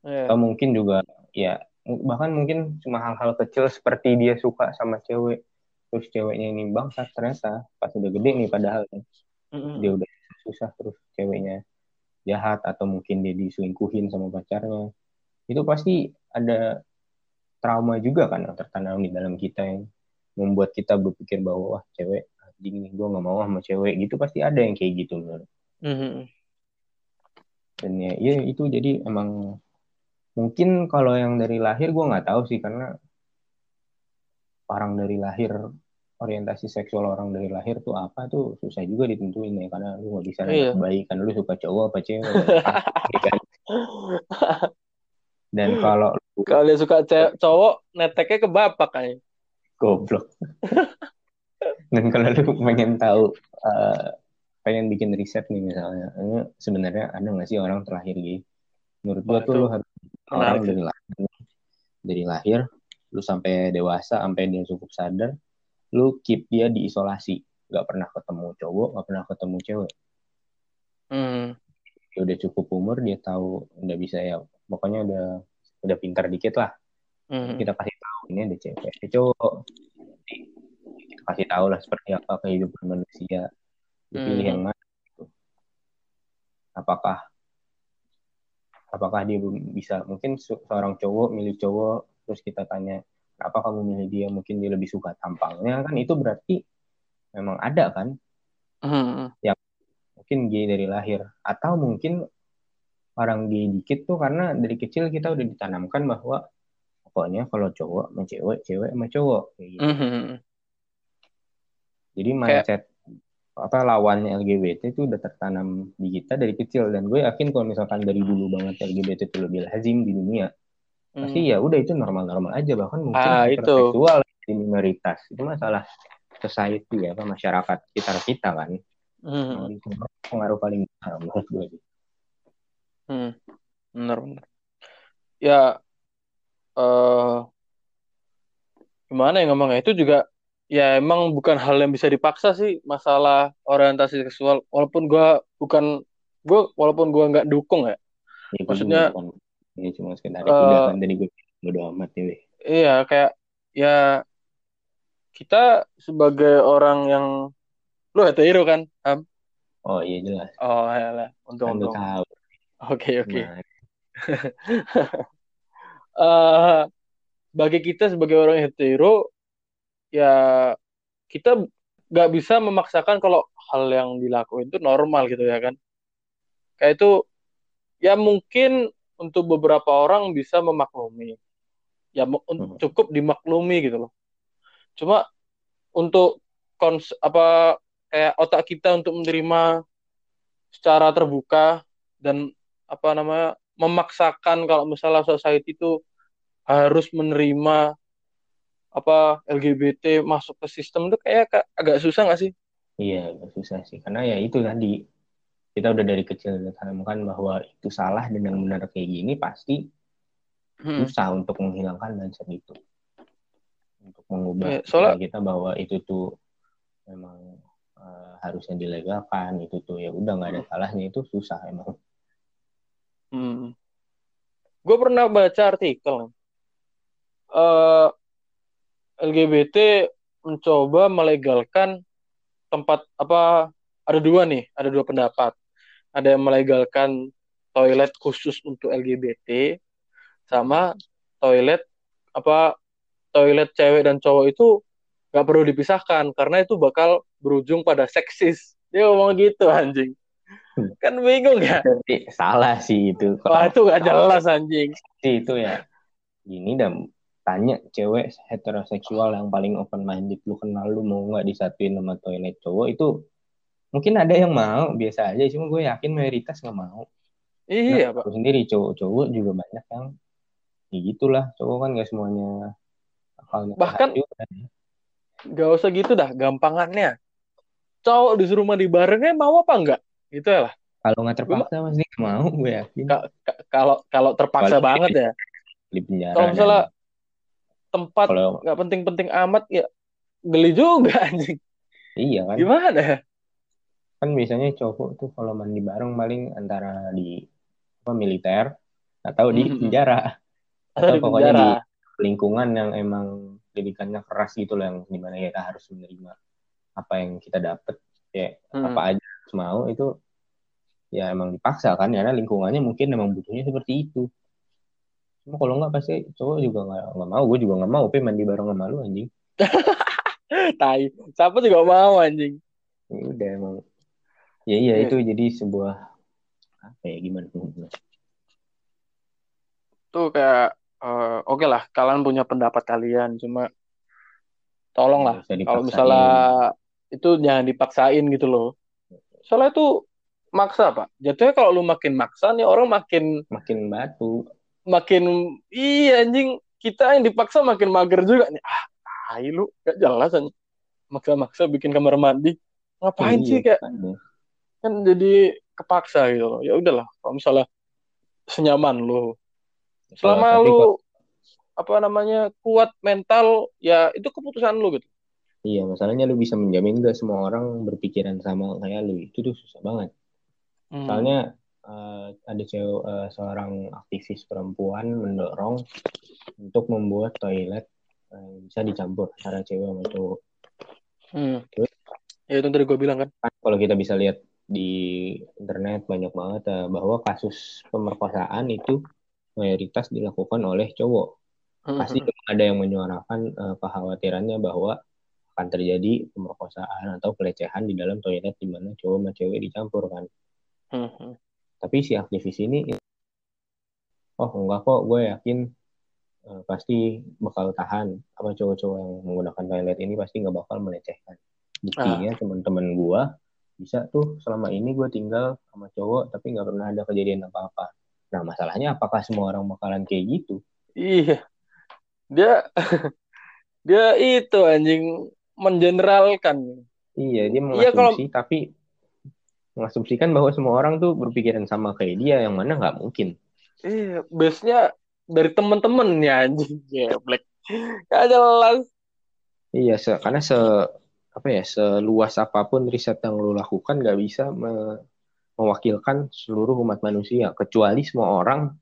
Iya. atau mungkin juga ya bahkan mungkin cuma hal-hal kecil seperti dia suka sama cewek terus ceweknya ini bangsat ternyata pas udah gede nih padahal kan, Hmm. dia udah susah terus ceweknya jahat atau mungkin dia diselingkuhin sama pacarnya itu pasti ada trauma juga kan yang tertanam di dalam kita yang membuat kita berpikir bahwa wah cewek anjing nih gue nggak mau sama cewek gitu pasti ada yang kayak gitu menurut Hmm. Dan ya, ya itu jadi emang mungkin kalau yang dari lahir gue nggak tahu sih karena orang dari lahir orientasi seksual orang dari lahir tuh apa tuh susah juga ditentuin ya karena lu nggak bisa Iya. baik kan lu suka cowok apa cewek pasti [LAUGHS] kan. dan kalau Kalau dia suka cowok, neteknya ke bapak kayaknya. goblok dan kalau lu pengen tahu eh, pengen bikin riset nih misalnya. Ini sebenarnya ada nggak sih orang terlahir gay menurut gua tuh lu harus orang dari lahir dari lahir lu sampai dewasa sampai dia cukup sadar lu keep dia di isolasi. Nggak pernah ketemu cowok nggak pernah ketemu cewek. Hmm. dia udah cukup umur dia tahu udah bisa ya pokoknya udah udah pintar dikit lah. Hmm. kita kasih tahu ini ada cewek ada cowok. Kasih tahu lah seperti apa kehidupan manusia Lu pilih Hmm. yang mana gitu. apakah apakah dia bisa mungkin se- seorang cowok milih cowok terus kita tanya kenapa kamu milih dia mungkin dia lebih suka tampangnya kan itu berarti memang ada kan Hmm. mungkin gay dari lahir atau mungkin orang gay dikit tuh karena dari kecil kita udah ditanamkan bahwa pokoknya kalau cowok sama cewek cewek sama cowok kayak gitu. Hmm. jadi Kayak mindset apa lawannya LGBT itu udah tertanam di kita dari kecil dan gue yakin kalau misalkan dari dulu banget LGBT itu lebih lazim di dunia pasti hmm. ya udah itu normal-normal aja bahkan mungkin Ah, itu. heteroseksual di minoritas itu masalah society ya apa masyarakat sekitar kita kan Hmm. Nah, pengaruh paling besar menurut gue. Hmm. Bener, bener. Ya, eh gimana ya ngomongnya? Itu juga ya emang bukan hal yang bisa dipaksa sih masalah orientasi seksual. Walaupun gua bukan gua walaupun gua nggak dukung ya. Ya, gue Maksudnya bukan ini cuma sekedar kan tadi gue bodo amat ya. weh. iya kayak ya kita sebagai orang yang lu hetero kan? Ham? Oh iya jelas Oh, ya kan lu Untung-untung. tahu. Oke, oke. [LAUGHS] Eh bagi kita sebagai orang hetero ya kita nggak bisa memaksakan kalau hal yang dilakuin itu normal gitu ya kan. Kayak itu ya mungkin untuk beberapa orang bisa memaklumi. Ya hmm. cukup dimaklumi gitu loh. Cuma untuk kons apa kayak otak kita untuk menerima secara terbuka dan apa namanya memaksakan kalau misalnya society itu harus menerima apa LGBT masuk ke sistem itu kayak ka- agak susah nggak sih? Iya agak susah sih. Karena ya itu tadi kita udah dari kecil ditanamkan bahwa itu salah dan yang benar kayak gini pasti Hmm. susah untuk menghilangkan mindset itu. Untuk mengubah Ya, soalnya kita bahwa itu tuh memang eh, harusnya dilegalkan itu tuh ya udah nggak ada salahnya itu susah emang. Hmm, gue pernah baca artikel eh LGBT mencoba melegalkan tempat apa ada dua nih, ada dua pendapat. Ada yang melegalkan toilet khusus untuk LGBT sama toilet apa toilet cewek dan cowok itu nggak perlu dipisahkan karena itu bakal berujung pada seksis. Dia ngomong gitu anjing. Kan bingung ya? Salah sih itu Wah itu gak jelas anjing. sih itu ya gini dan tanya cewek heteroseksual yang paling open minded lu kenal lu mau nggak disatuin sama toilet cowok itu mungkin ada yang mau biasa aja cuma gue yakin mayoritas nggak mau nah Iya pak. sendiri cowok-cowok juga banyak yang ya gitulah cowok kan nggak semuanya Bahkan juga gak usah gitu dah, gampangannya. Cowok disuruh mandi barengnya mau apa enggak? Gitu ya lah. kalau nggak terpaksa pasti nggak mau gue yakin ka- ka- kalau kalau terpaksa banget ya. di penjara Kalau dan misalnya tempat nggak penting-penting amat ya geli juga anjing. iya kan Gimana ya? kan biasanya cowok tuh kalau mandi bareng paling antara di apa militer atau di Mhm. penjara Atau atau di pokoknya di penjara. lingkungan yang emang didikannya keras gitu loh yang di mana kita harus menerima apa yang kita dapet ya Hmm. apa aja harus mau itu ya emang dipaksa kan karena lingkungannya mungkin emang butuhnya seperti itu cuma kalau nggak pasti cowok juga nggak nggak mau gue juga nggak mau pe mandi bareng sama lu anjing [LAUGHS] Tai. Siapa juga mau anjing. ya udah emang ya iya Iya. itu jadi sebuah apa ya gimana Tuh kayak eh, oke lah kalian punya pendapat kalian cuma tolonglah kalau misalnya itu jangan dipaksain gitu loh soalnya itu maksa pak jatuhnya kalau lu makin maksa nih orang makin makin batu makin iya anjing. Kita yang dipaksa makin mager juga. Nih ah tai lu. Gak jelas anjing. Maksa-maksa bikin kamar mandi. Ngapain oh, sih iya, kayak? kan, kan jadi kepaksa gitu. Loh ya udahlah kalau misalnya senyaman lu. Selama oh, lu kok... apa namanya kuat mental ya itu keputusan lu gitu. Iya masalahnya lu bisa menjamin gak semua orang berpikiran sama kayak lu. Itu tuh susah banget. Hmm. Soalnya uh, ada cewek uh, seorang aktivis perempuan mendorong untuk membuat toilet uh, bisa dicampur antara cewek sama cowok. Hmm. Ya itu tadi gue bilang kan. kan. Kalau kita bisa lihat di internet banyak banget uh, bahwa kasus pemerkosaan itu mayoritas dilakukan oleh cowok. Hmm. Pasti hmm. ada yang menyuarakan uh, kekhawatirannya bahwa akan terjadi pemerkosaan atau pelecehan di dalam toilet di mana cowok sama cewek dicampur kan. Tapi si aktivis ini, oh enggak kok, gue yakin uh, pasti bakal tahan. Apa cowok-cowok yang menggunakan toilet ini pasti nggak bakal melecehkan. Buktinya ah. teman-teman gue bisa tuh selama ini gue tinggal sama cowok tapi nggak pernah ada kejadian apa-apa. Nah masalahnya apakah semua orang bakalan kayak gitu? Iya, dia [LAUGHS] dia itu anjing mengeneralkan. Iya dia mengasumsi iya, kalau... tapi mengasumsikan bahwa semua orang tuh berpikiran sama kayak dia yang mana nggak mungkin. Iya base-nya dari temen-temen ya anjing. Ya black. Gak jelas. Iya se karena se apa ya seluas apa pun riset yang lo lakukan nggak bisa me mewakilkan seluruh umat manusia kecuali semua orang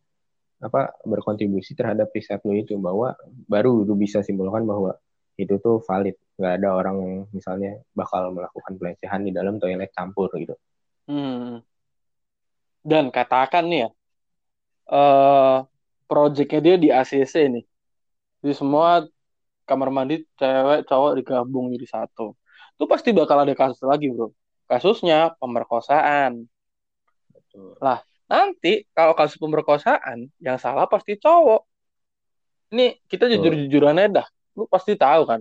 apa berkontribusi terhadap riset lo itu bahwa baru lu bisa simpulkan bahwa itu tuh valid. Nggak ada orang yang misalnya bakal melakukan pelecehan di dalam toilet campur gitu Hmm. Dan katakan nih ya, uh, projectnya dia di ACC nih. Jadi semua kamar mandi cewek cowok digabung jadi satu. Itu pasti bakal ada kasus lagi bro. Kasusnya pemerkosaan. Betul. Lah nanti kalau kasus pemerkosaan yang salah pasti cowok. Ini kita jujur-jujurannya dah. Lu pasti tahu kan.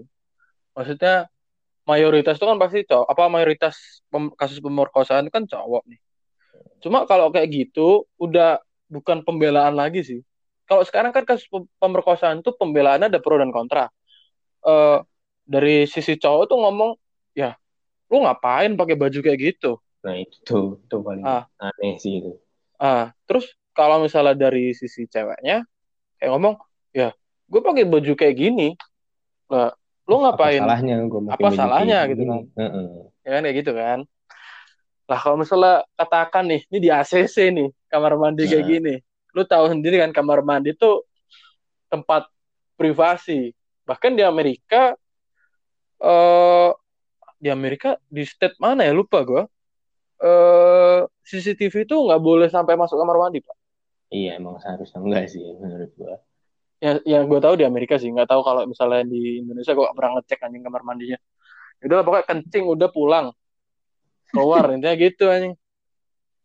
Maksudnya mayoritas itu kan pasti cowok apa mayoritas pem, kasus pemerkosaan kan cowok nih. Cuma kalau kayak gitu udah bukan pembelaan lagi sih. Kalau sekarang kan kasus pemerkosaan itu pembelaannya ada pro dan kontra. Uh, dari sisi cowok tuh ngomong ya lu ngapain pakai baju kayak gitu? Nah itu itu paling ah. aneh sih itu. Ah terus kalau misalnya dari sisi ceweknya kayak ngomong ya gue pakai baju kayak gini. Lah lu ngapain? apa salahnya gua apa salahnya gitu kan? Uh -uh. ya kan kayak gitu kan. Lah kalau misalnya katakan nih ini di ACC nih kamar mandi kayak nah. gini. Lu tahu sendiri kan kamar mandi tuh tempat privasi. Bahkan di Amerika uh, di Amerika di state mana ya? Lupa gue uh, CCTV itu nggak boleh sampai masuk kamar mandi pak. Iya emang seharusnya enggak sih menurut gue yang yang gue tahu di Amerika sih nggak tahu kalau misalnya di Indonesia gue gak pernah ngecek anjing kamar mandinya. Ya udah pokoknya kencing udah pulang. Keluar [LAUGHS] intinya gitu anjing.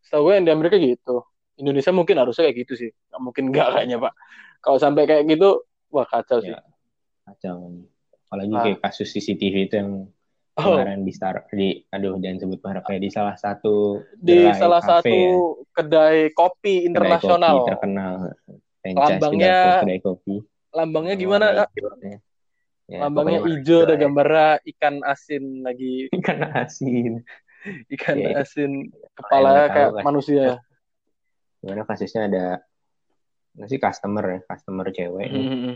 Setahu gue yang di Amerika gitu. Indonesia mungkin harusnya kayak gitu sih. Nggak mungkin nggak kayaknya pak. Kalau sampai kayak gitu wah kacau ya, sih kacau apalagi ah. kayak kasus CCTV itu yang oh. kemarin di star di aduh jangan sebut merek di salah satu di salah satu ya. kedai kopi internasional kedai kopi terkenal lambangnya kedai kopi. lambangnya gimana kak? ya, lambangnya hijau ada gambarnya. ikan asin lagi. [LAUGHS] Ikan asin. Ikan ya, asin kepala kayak tahu, manusia. Gimana kasusnya ada nggak sih customer ya customer cewek mm -hmm.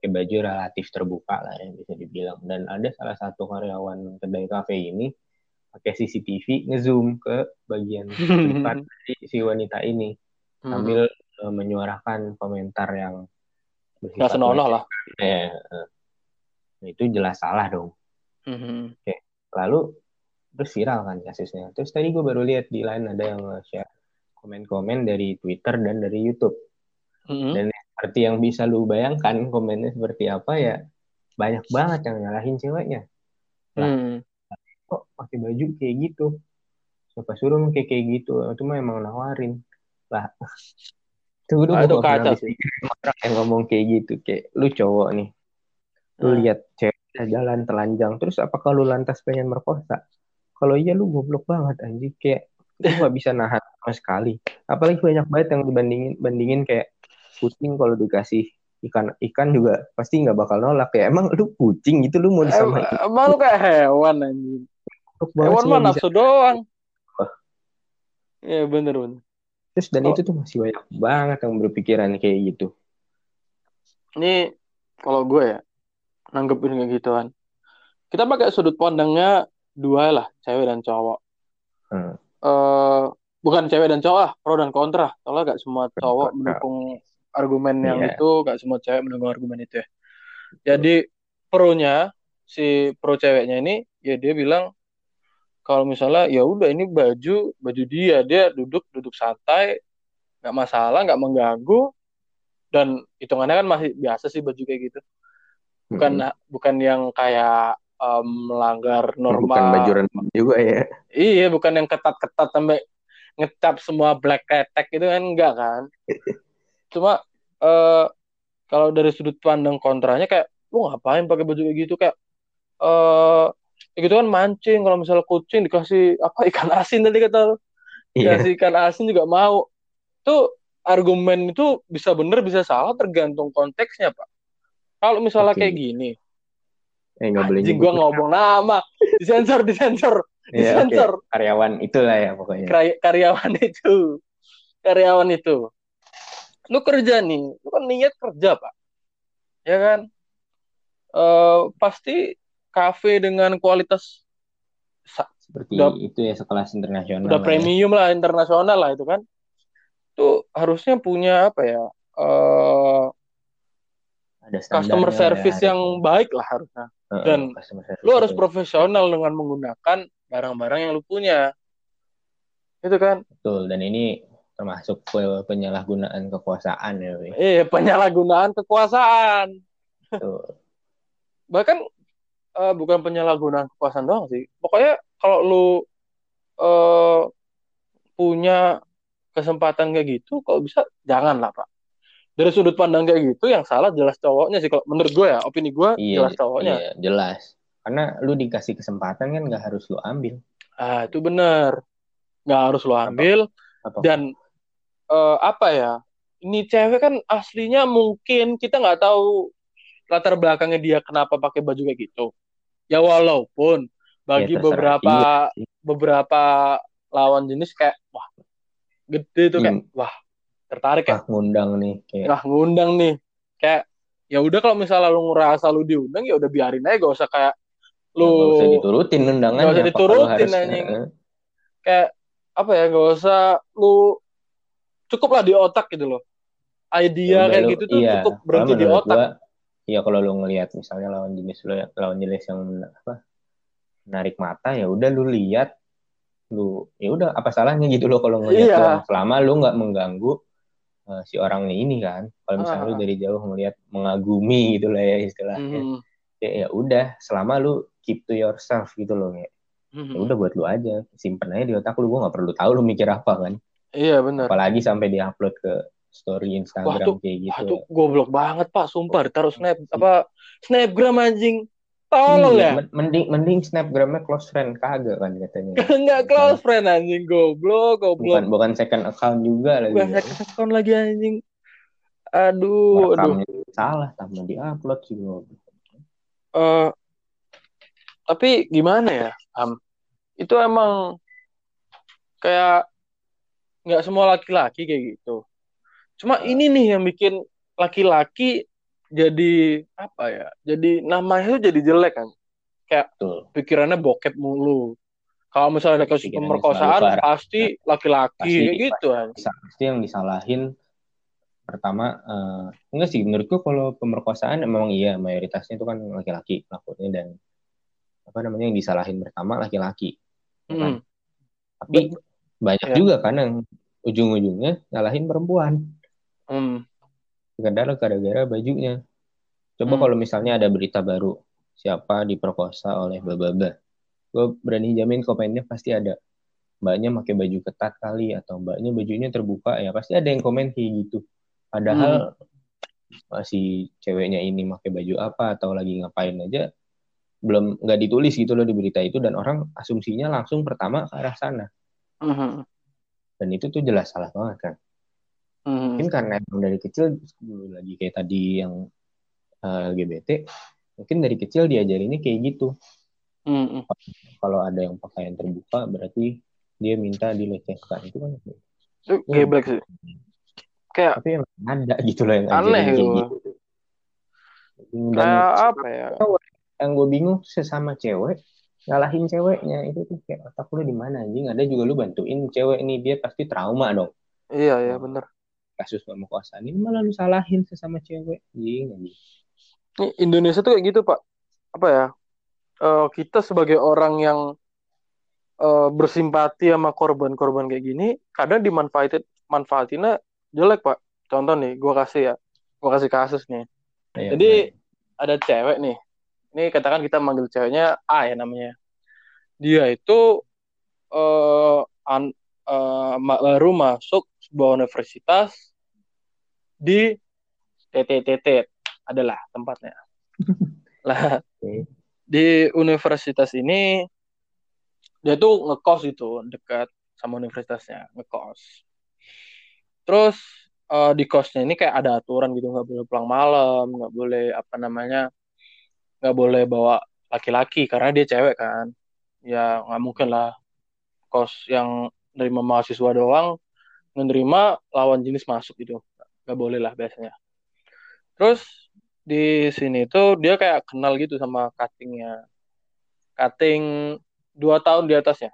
pakai baju relatif terbuka lah ya bisa dibilang. Dan ada salah satu karyawan kedai kafe ini pakai CCTV ngezoom ke bagian [LAUGHS] privat si wanita ini. Sambil uh, menyuarakan komentar yang nggak senonoh lah. Ya, nah, itu jelas salah dong. Mm-hmm. Oke, lalu terus viral kan kasusnya. Terus tadi gue baru lihat di lain ada yang share komen-komen dari Twitter dan dari YouTube. Mm-hmm. Dan seperti yang bisa lu bayangkan komennya seperti apa ya banyak banget yang nyalahin ceweknya. Lah, mm. kok pakai baju kayak gitu? Siapa suruh kayak kayak gitu? Itu mah emang nawarin. Lah, Tuh lu kacau sih. Orang yang ngomong kayak gitu, kayak lu cowok nih. Lu hmm. lihat cewek ya jalan telanjang terus apakah lu lantas pengen merkosa kalau iya lu goblok banget anjing kayak lu nggak bisa nahan sama sekali apalagi banyak banget yang dibandingin bandingin kayak kucing kalau dikasih ikan ikan juga pasti nggak bakal nolak ya emang lu kucing gitu lu mau disamain Em- Emang lu kayak hewan anjing. Hewan mah nafsu doang. Iya bener bener. Terus dan Oh. itu tuh masih banyak banget yang berpikiran kayak gitu Ini kalau gue ya nanggepin kayak gituan. Kita pakai sudut pandangnya dua lah, cewek dan cowok. Hmm. eh bukan cewek dan cowok, ah, pro dan kontra. Soalnya gak semua cowok kontra. mendukung argumen yang Iya. itu, gak semua cewek mendukung argumen itu ya. Jadi pro-nya si pro ceweknya ini ya dia bilang kalau misalnya ya udah ini baju baju dia dia duduk duduk santai nggak masalah nggak mengganggu dan hitungannya kan masih biasa sih baju kayak gitu bukan Mm-mm. bukan yang kayak em, melanggar bukan norma baju renang juga ya Iya, bukan yang ketat-ketat sampai ngecap semua black ketek itu kan enggak kan. [LAUGHS] Cuma eh kalau dari sudut pandang kontranya kayak lu ngapain pakai baju kayak gitu kayak eh ya gitu kan mancing kalau misalnya kucing dikasih apa [LAUGHS] ikan asin tadi kata lu. iya Dikasih ikan asin juga mau. Tuh argumen itu bisa bener bisa salah tergantung konteksnya, Pak. Kalau misalnya Oke. kayak gini, eh nggak boleh anjing gua ngomong nama, disensor, [LAUGHS] disensor, Iya, disensor. karyawan itulah ya pokoknya Kray- karyawan itu karyawan itu lu kerja nih lu kan niat kerja pak ya kan Eh pasti kafe dengan kualitas seperti udah- itu ya sekelas internasional udah ya. premium lah internasional lah itu kan tuh harusnya punya apa ya eh ada customer service lah, yang baik lah harusnya Heeh, dan lu harus itu. profesional dengan menggunakan barang-barang yang lu punya itu kan betul dan ini termasuk pe- penyalahgunaan kekuasaan ya eh penyalahgunaan kekuasaan Betul. bahkan eh, bukan penyalahgunaan kekuasaan doang sih. Pokoknya kalau lu eh, punya kesempatan kayak gitu, kalau bisa jangan lah pak. Dari sudut pandang kayak gitu, yang salah jelas cowoknya sih. Kalau menurut gue ya, opini gue iya jelas cowoknya. iya jelas karena lu dikasih kesempatan kan nggak harus lu ambil Ah itu bener, nggak harus lu ambil. apa Dan eh, apa ya? Ini cewek kan aslinya mungkin kita nggak tahu latar belakangnya dia kenapa pakai baju kayak gitu. Ya walaupun bagi Ya, beberapa sih. beberapa lawan jenis kayak wah gede tuh kayak Hmm. wah tertarik ya ah ngundang nih kayak wah ngundang nih kayak ya udah kalau misalnya lu ngerasa lu diundang ya udah biarin aja gak usah kayak lu nggak usah diturutin undangannya Nggak usah diturutin, harus- anjing. Kayak apa ya gak usah lu cukup lah di otak gitu loh Ya idea udah kayak lu- gitu tuh iya. cukup berhenti di otak gua, Iya kalau lu ngelihat misalnya lawan jenis lu lawan jenis yang apa menarik mata ya udah lu lihat lu ya udah apa salahnya gitu loh kalau ngelihat Iya. selama lu nggak mengganggu eh, si orangnya ini kan kalau misalnya Ah. lu dari jauh ngelihat mengagumi gitu lah ya istilahnya Hmm. ya ya udah selama lu keep to yourself gitu loh ya Hmm. ya udah buat lu aja simpen aja di otak lu gua nggak perlu tahu lu mikir apa kan iya benar apalagi sampai diupload ke story Instagram Wah, tuh- kayak gitu. Wah, tuh goblok banget pak sumpah. Ditaruh snap apa snapgram anjing. Iya, tolol ya? men- mending mending snapgramnya close friend kagak kan katanya. [LAUGHS] Enggak close friend anjing goblok bukan goblok. Bukan second account juga lagi Gua hack account lagi anjing. Aduh aduh. rekamnya salah tambah diupload sih goblok. Eh, tapi gimana ya Am? Itu emang kayak nggak semua laki-laki kayak gitu cuma ini nih yang bikin laki-laki jadi apa ya jadi namanya tuh jadi jelek kan. Betul. pikirannya bokep mulu. Kalau misalnya ada kasus pemerkosaan pasti laki-laki Pasti- kayak gitu kan pasti yang disalahin pertama eh, enggak sih menurutku kalau pemerkosaan memang iya mayoritasnya itu kan laki-laki pelakunya dan apa namanya yang disalahin pertama laki-laki ya kan? Mm. tapi banyak Ya. juga kan yang ujung-ujungnya nyalahin perempuan Hmm. sekedar gara-gara bajunya. Coba Hmm. kalau misalnya ada berita baru siapa diperkosa oleh bababa, gue berani jamin komennya pasti ada. Mbaknya pakai baju ketat kali atau mbaknya bajunya terbuka ya pasti ada yang komen kayak gitu. Padahal Hmm. masih ceweknya ini pakai baju apa atau lagi ngapain aja belum nggak ditulis gitu loh di berita itu dan orang asumsinya langsung pertama ke arah sana Mhm. dan itu tuh jelas salah banget kan Mungkin karena emang dari kecil dulu lagi kayak tadi yang eh, LGBT mungkin dari kecil diajarinnya kayak gitu Mhm. kalau ada yang pakaian terbuka berarti dia minta dilecehkan itu kan Itu Iya. geblek sih. Kayak tapi emang ada gitu loh yang Aneh gitu. gitu dan kayak apa ya? yang gue bingung sesama cewek ngalahin ceweknya itu tuh kayak otak lu di mana anjing ada juga lu bantuin cewek ini dia pasti trauma dong Iya ya bener. Kasus pemerkosaan ini malah lu salahin sesama cewek anjing anjing Ini Indonesia tuh kayak gitu pak. Apa ya? Eh, kita sebagai orang yang eh, bersimpati sama korban-korban kayak gini, kadang dimanfaatin manfaatinnya jelek pak. Contoh nih, gue kasih ya, gue kasih kasus nih. Ayo, Jadi main. ada cewek nih. Ini katakan kita manggil ceweknya A ya namanya. Dia itu eh an- ma- baru masuk sebuah universitas di TTTT adalah tempatnya. [LAUGHS] Lah di universitas ini dia tuh ngekos gitu dekat sama universitasnya ngekos. Terus eh, di kosnya ini kayak ada aturan gitu nggak boleh pulang malam, nggak boleh apa namanya nggak boleh bawa laki-laki karena dia cewek kan. Ya nggak mungkin lah kos yang nerima mahasiswa doang menerima lawan jenis masuk gitu. Nggak boleh lah biasanya. Terus di sini tuh dia kayak kenal gitu sama cuttingnya. Cutting dua tahun di atasnya.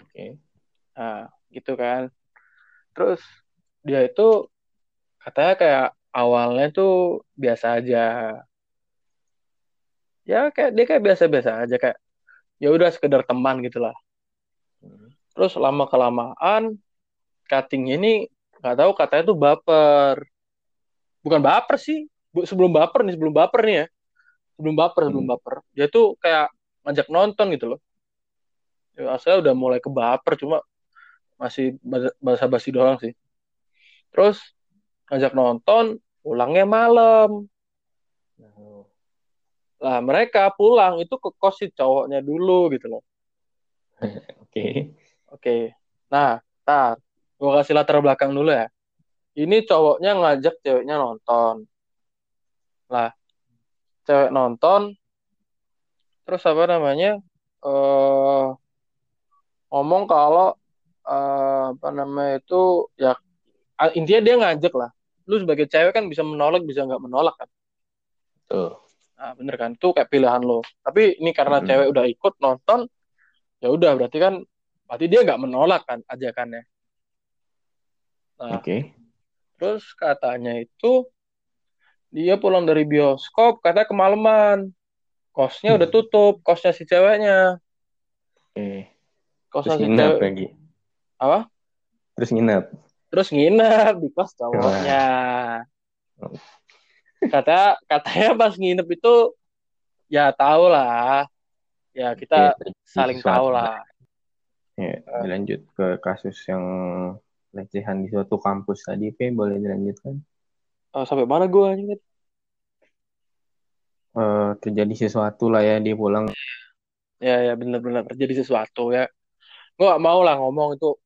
Oke. Nah, gitu kan. Terus dia itu katanya kayak awalnya tuh biasa aja. Ya kayak dia kayak biasa-biasa aja kayak ya udah sekedar teman gitu lah. Hmm. Terus lama kelamaan cutting ini nggak tahu katanya tuh baper. Bukan baper sih. Sebelum baper nih, sebelum baper nih ya. Sebelum baper, sebelum Hmm. baper. Dia tuh kayak ngajak nonton gitu loh. Ya, saya udah mulai ke baper cuma masih bahasa basi doang sih. Terus ngajak nonton, pulangnya malam. Nah, Lah mereka pulang itu ke kos si cowoknya dulu gitu loh. [LAUGHS] Oke. Oke. Nah, tar. Gue kasih latar belakang dulu ya. Ini cowoknya ngajak ceweknya nonton. Lah, cewek nonton. Terus apa namanya? eh ngomong kalau eh, apa namanya itu ya intinya dia ngajak lah. Lu sebagai cewek kan bisa menolak, bisa nggak menolak kan. Tuh. Nah, bener kan? Itu kayak pilihan lo. Tapi ini karena Mm-mm. cewek udah ikut nonton, ya udah berarti kan berarti dia nggak menolak kan ajakannya. Nah, Oke. terus katanya itu dia pulang dari bioskop katanya kemalaman. Kosnya udah tutup, kosnya si ceweknya. Oke. Kosnya Terus si cewek. lagi. Apa? Terus nginep. Terus nginep di kos cowoknya. Kata katanya pas nginep itu ya tau lah. Ya kita terjadi saling tahu lah. Ya, dilanjut ke kasus yang pelecehan di suatu kampus tadi, P, boleh dilanjutkan? Oh, sampai mana gue anjing? Eh, terjadi sesuatu lah ya, dia pulang. Ya ya benar-benar terjadi sesuatu ya. Gue gak mau lah ngomong itu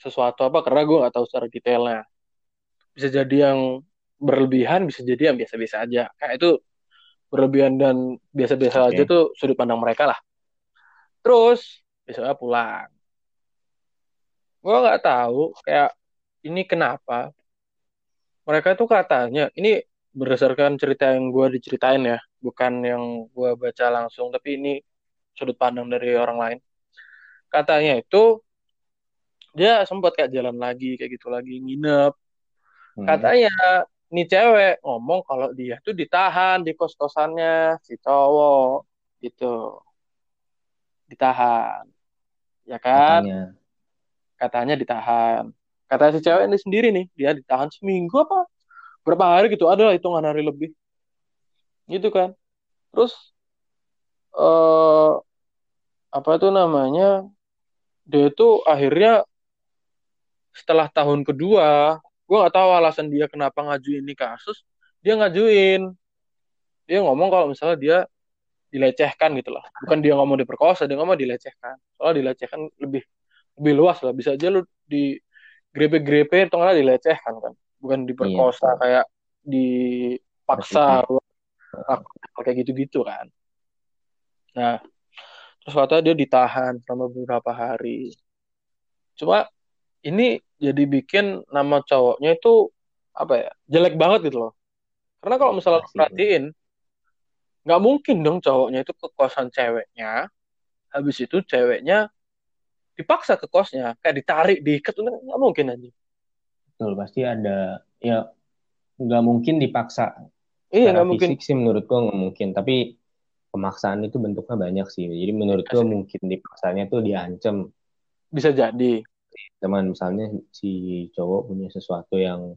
sesuatu apa karena gue gak tahu secara detailnya. Bisa jadi yang berlebihan, bisa jadi yang biasa-biasa aja. Kayak itu berlebihan dan biasa-biasa Oke. aja tuh sudut pandang mereka lah. Terus besoknya pulang. Gue nggak tahu kayak ini kenapa mereka tuh katanya ini berdasarkan cerita yang gue diceritain ya, bukan yang gue baca langsung, tapi ini sudut pandang dari orang lain. Katanya itu dia sempat kayak jalan lagi kayak gitu lagi nginep. Hmm. Katanya nih cewek ngomong kalau dia tuh ditahan di kos-kosannya si cowok gitu. Ditahan. Ya kan? Katanya. Katanya ditahan. Kata si cewek ini sendiri nih, dia ditahan seminggu apa? Berapa hari gitu, ada lah hitungan hari lebih. Gitu kan. Terus eh apa itu namanya? Dia itu akhirnya setelah tahun kedua, gue nggak tahu alasan dia kenapa ngajuin ini kasus, dia ngajuin. Dia ngomong kalau misalnya dia dilecehkan gitu loh bukan dia ngomong diperkosa dia ngomong dilecehkan soalnya dilecehkan lebih lebih luas lah. Bisa aja lu di grepe-grepe atau nggak dilecehkan kan bukan diperkosa Iya. kayak dipaksa kayak gitu-gitu kan. Nah terus kata dia ditahan selama beberapa hari. Cuma ini jadi bikin nama cowoknya itu apa ya jelek banget gitu loh. Karena kalau misalnya lo Pasti. perhatiin nggak mungkin dong cowoknya itu ke kosan ceweknya habis itu ceweknya dipaksa ke kosnya kayak ditarik diikat itu nggak mungkin aja Betul, pasti ada ya nggak mungkin dipaksa. iya nggak mungkin fisik sih menurut gua nggak mungkin, tapi pemaksaan itu bentuknya banyak sih. Jadi menurut gua mungkin dipaksanya tuh diancam. bisa jadi Teman misalnya si cowok punya sesuatu yang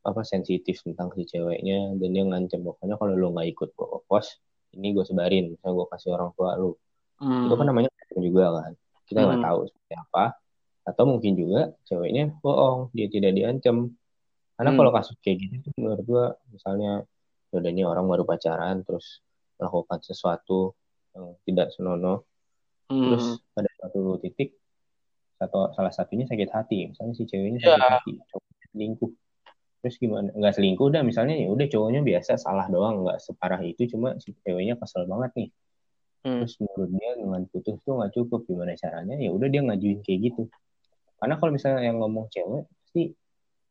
apa sensitif tentang si ceweknya dan dia ngancam pokoknya kalau lu nggak ikut ke kos ini gue sebarin misalnya gue kasih orang tua lu Hmm. itu kan namanya juga kan kita nggak Hmm. tahu seperti apa atau mungkin juga ceweknya bohong dia tidak diancam karena Hmm. kalau kasus kayak gitu menurut gua misalnya udah ini orang baru pacaran terus melakukan sesuatu yang tidak senonoh Hmm. terus pada suatu titik satu salah satunya sakit hati misalnya si ceweknya Ya. sakit hati cowoknya selingkuh terus gimana nggak selingkuh udah misalnya ya udah cowoknya biasa salah doang nggak separah itu cuma si ceweknya kesel banget nih Hmm. terus menurut dia dengan putus tuh nggak cukup. Gimana caranya? Ya udah dia ngajuin kayak gitu. Karena kalau misalnya yang ngomong cewek pasti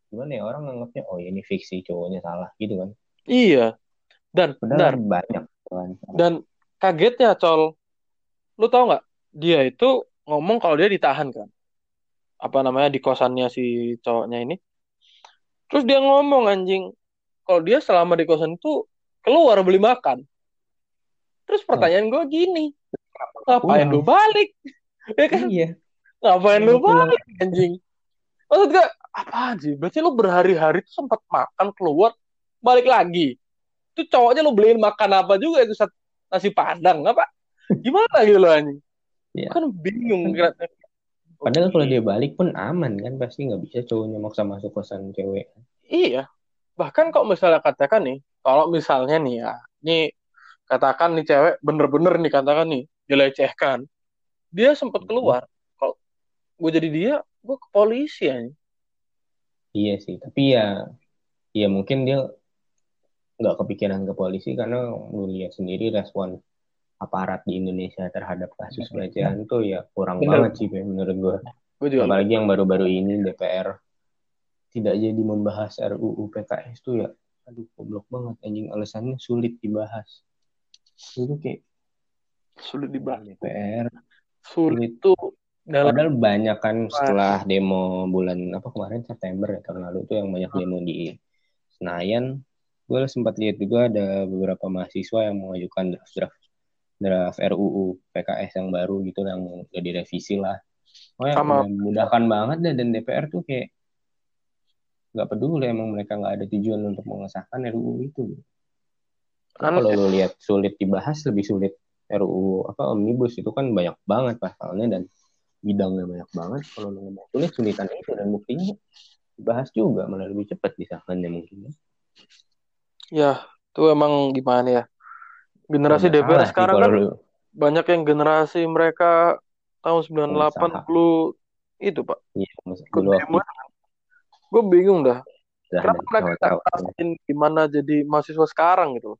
gimana ya? Orang nganggapnya oh ini fiksi cowoknya salah gitu kan. Iya. Dan benar. banyak kan. Dan kagetnya col. Lu tau nggak? Dia itu ngomong kalau dia ditahan kan. Apa namanya di kosannya si cowoknya ini. Terus dia ngomong anjing kalau dia selama di kosan itu keluar beli makan terus pertanyaan gue gini ngapain lu balik? Ya kan? Iya. Ngapain lu Pulang. balik anjing? Maksud gue apa sih? Berarti lu berhari-hari tuh sempat makan keluar balik lagi? Itu cowoknya lu beliin makan apa juga itu nasi padang apa? Gimana gitu loh anjing? Iya. kan bingung kira- padahal kalau dia balik pun aman kan pasti nggak bisa cowoknya maksa masuk kosan cewek. Iya. Bahkan kok misalnya katakan nih, kalau misalnya nih ya, nih katakan nih cewek bener-bener nih katakan nih dilecehkan, dia sempat keluar. Kalau gue jadi dia, gue ke polisi ya. iya sih tapi ya ya mungkin dia nggak kepikiran ke polisi karena lu lihat sendiri respon aparat di Indonesia terhadap kasus pelecehan tuh ya kurang Bener. banget sih menurut gue Gue juga. apalagi yang baru-baru ini DPR tidak jadi membahas RUU PKS tuh ya aduh goblok banget anjing alasannya sulit dibahas itu kayak sulit dibahas. DPR Sulit tuh dalam padahal banyak kan setelah demo bulan apa kemarin September ya tahun lalu tuh yang banyak demo di Senayan. Gue sempat lihat juga ada beberapa mahasiswa yang mengajukan draft draft draft RUU PKS yang baru gitu yang udah direvisi lah. Oh ya Sama. udah memudahkan banget deh dan DPR tuh kayak nggak peduli emang mereka nggak ada tujuan untuk mengesahkan RUU itu Kan- kalau lo lihat sulit dibahas lebih sulit RUU apa omnibus itu kan banyak banget pasalnya dan bidangnya banyak banget kalau lo ngomong sulit sulitan itu dan buktinya dibahas juga malah lebih cepat disahkannya mungkin ya tuh emang gimana ya. Generasi Nggak DPR sekarang kan lu- banyak yang generasi mereka tahun 98 Pengusaha. 10 itu pak. iya. Gue bingung dah. Kenapa mereka ngerasain gimana jadi mahasiswa sekarang gitu loh.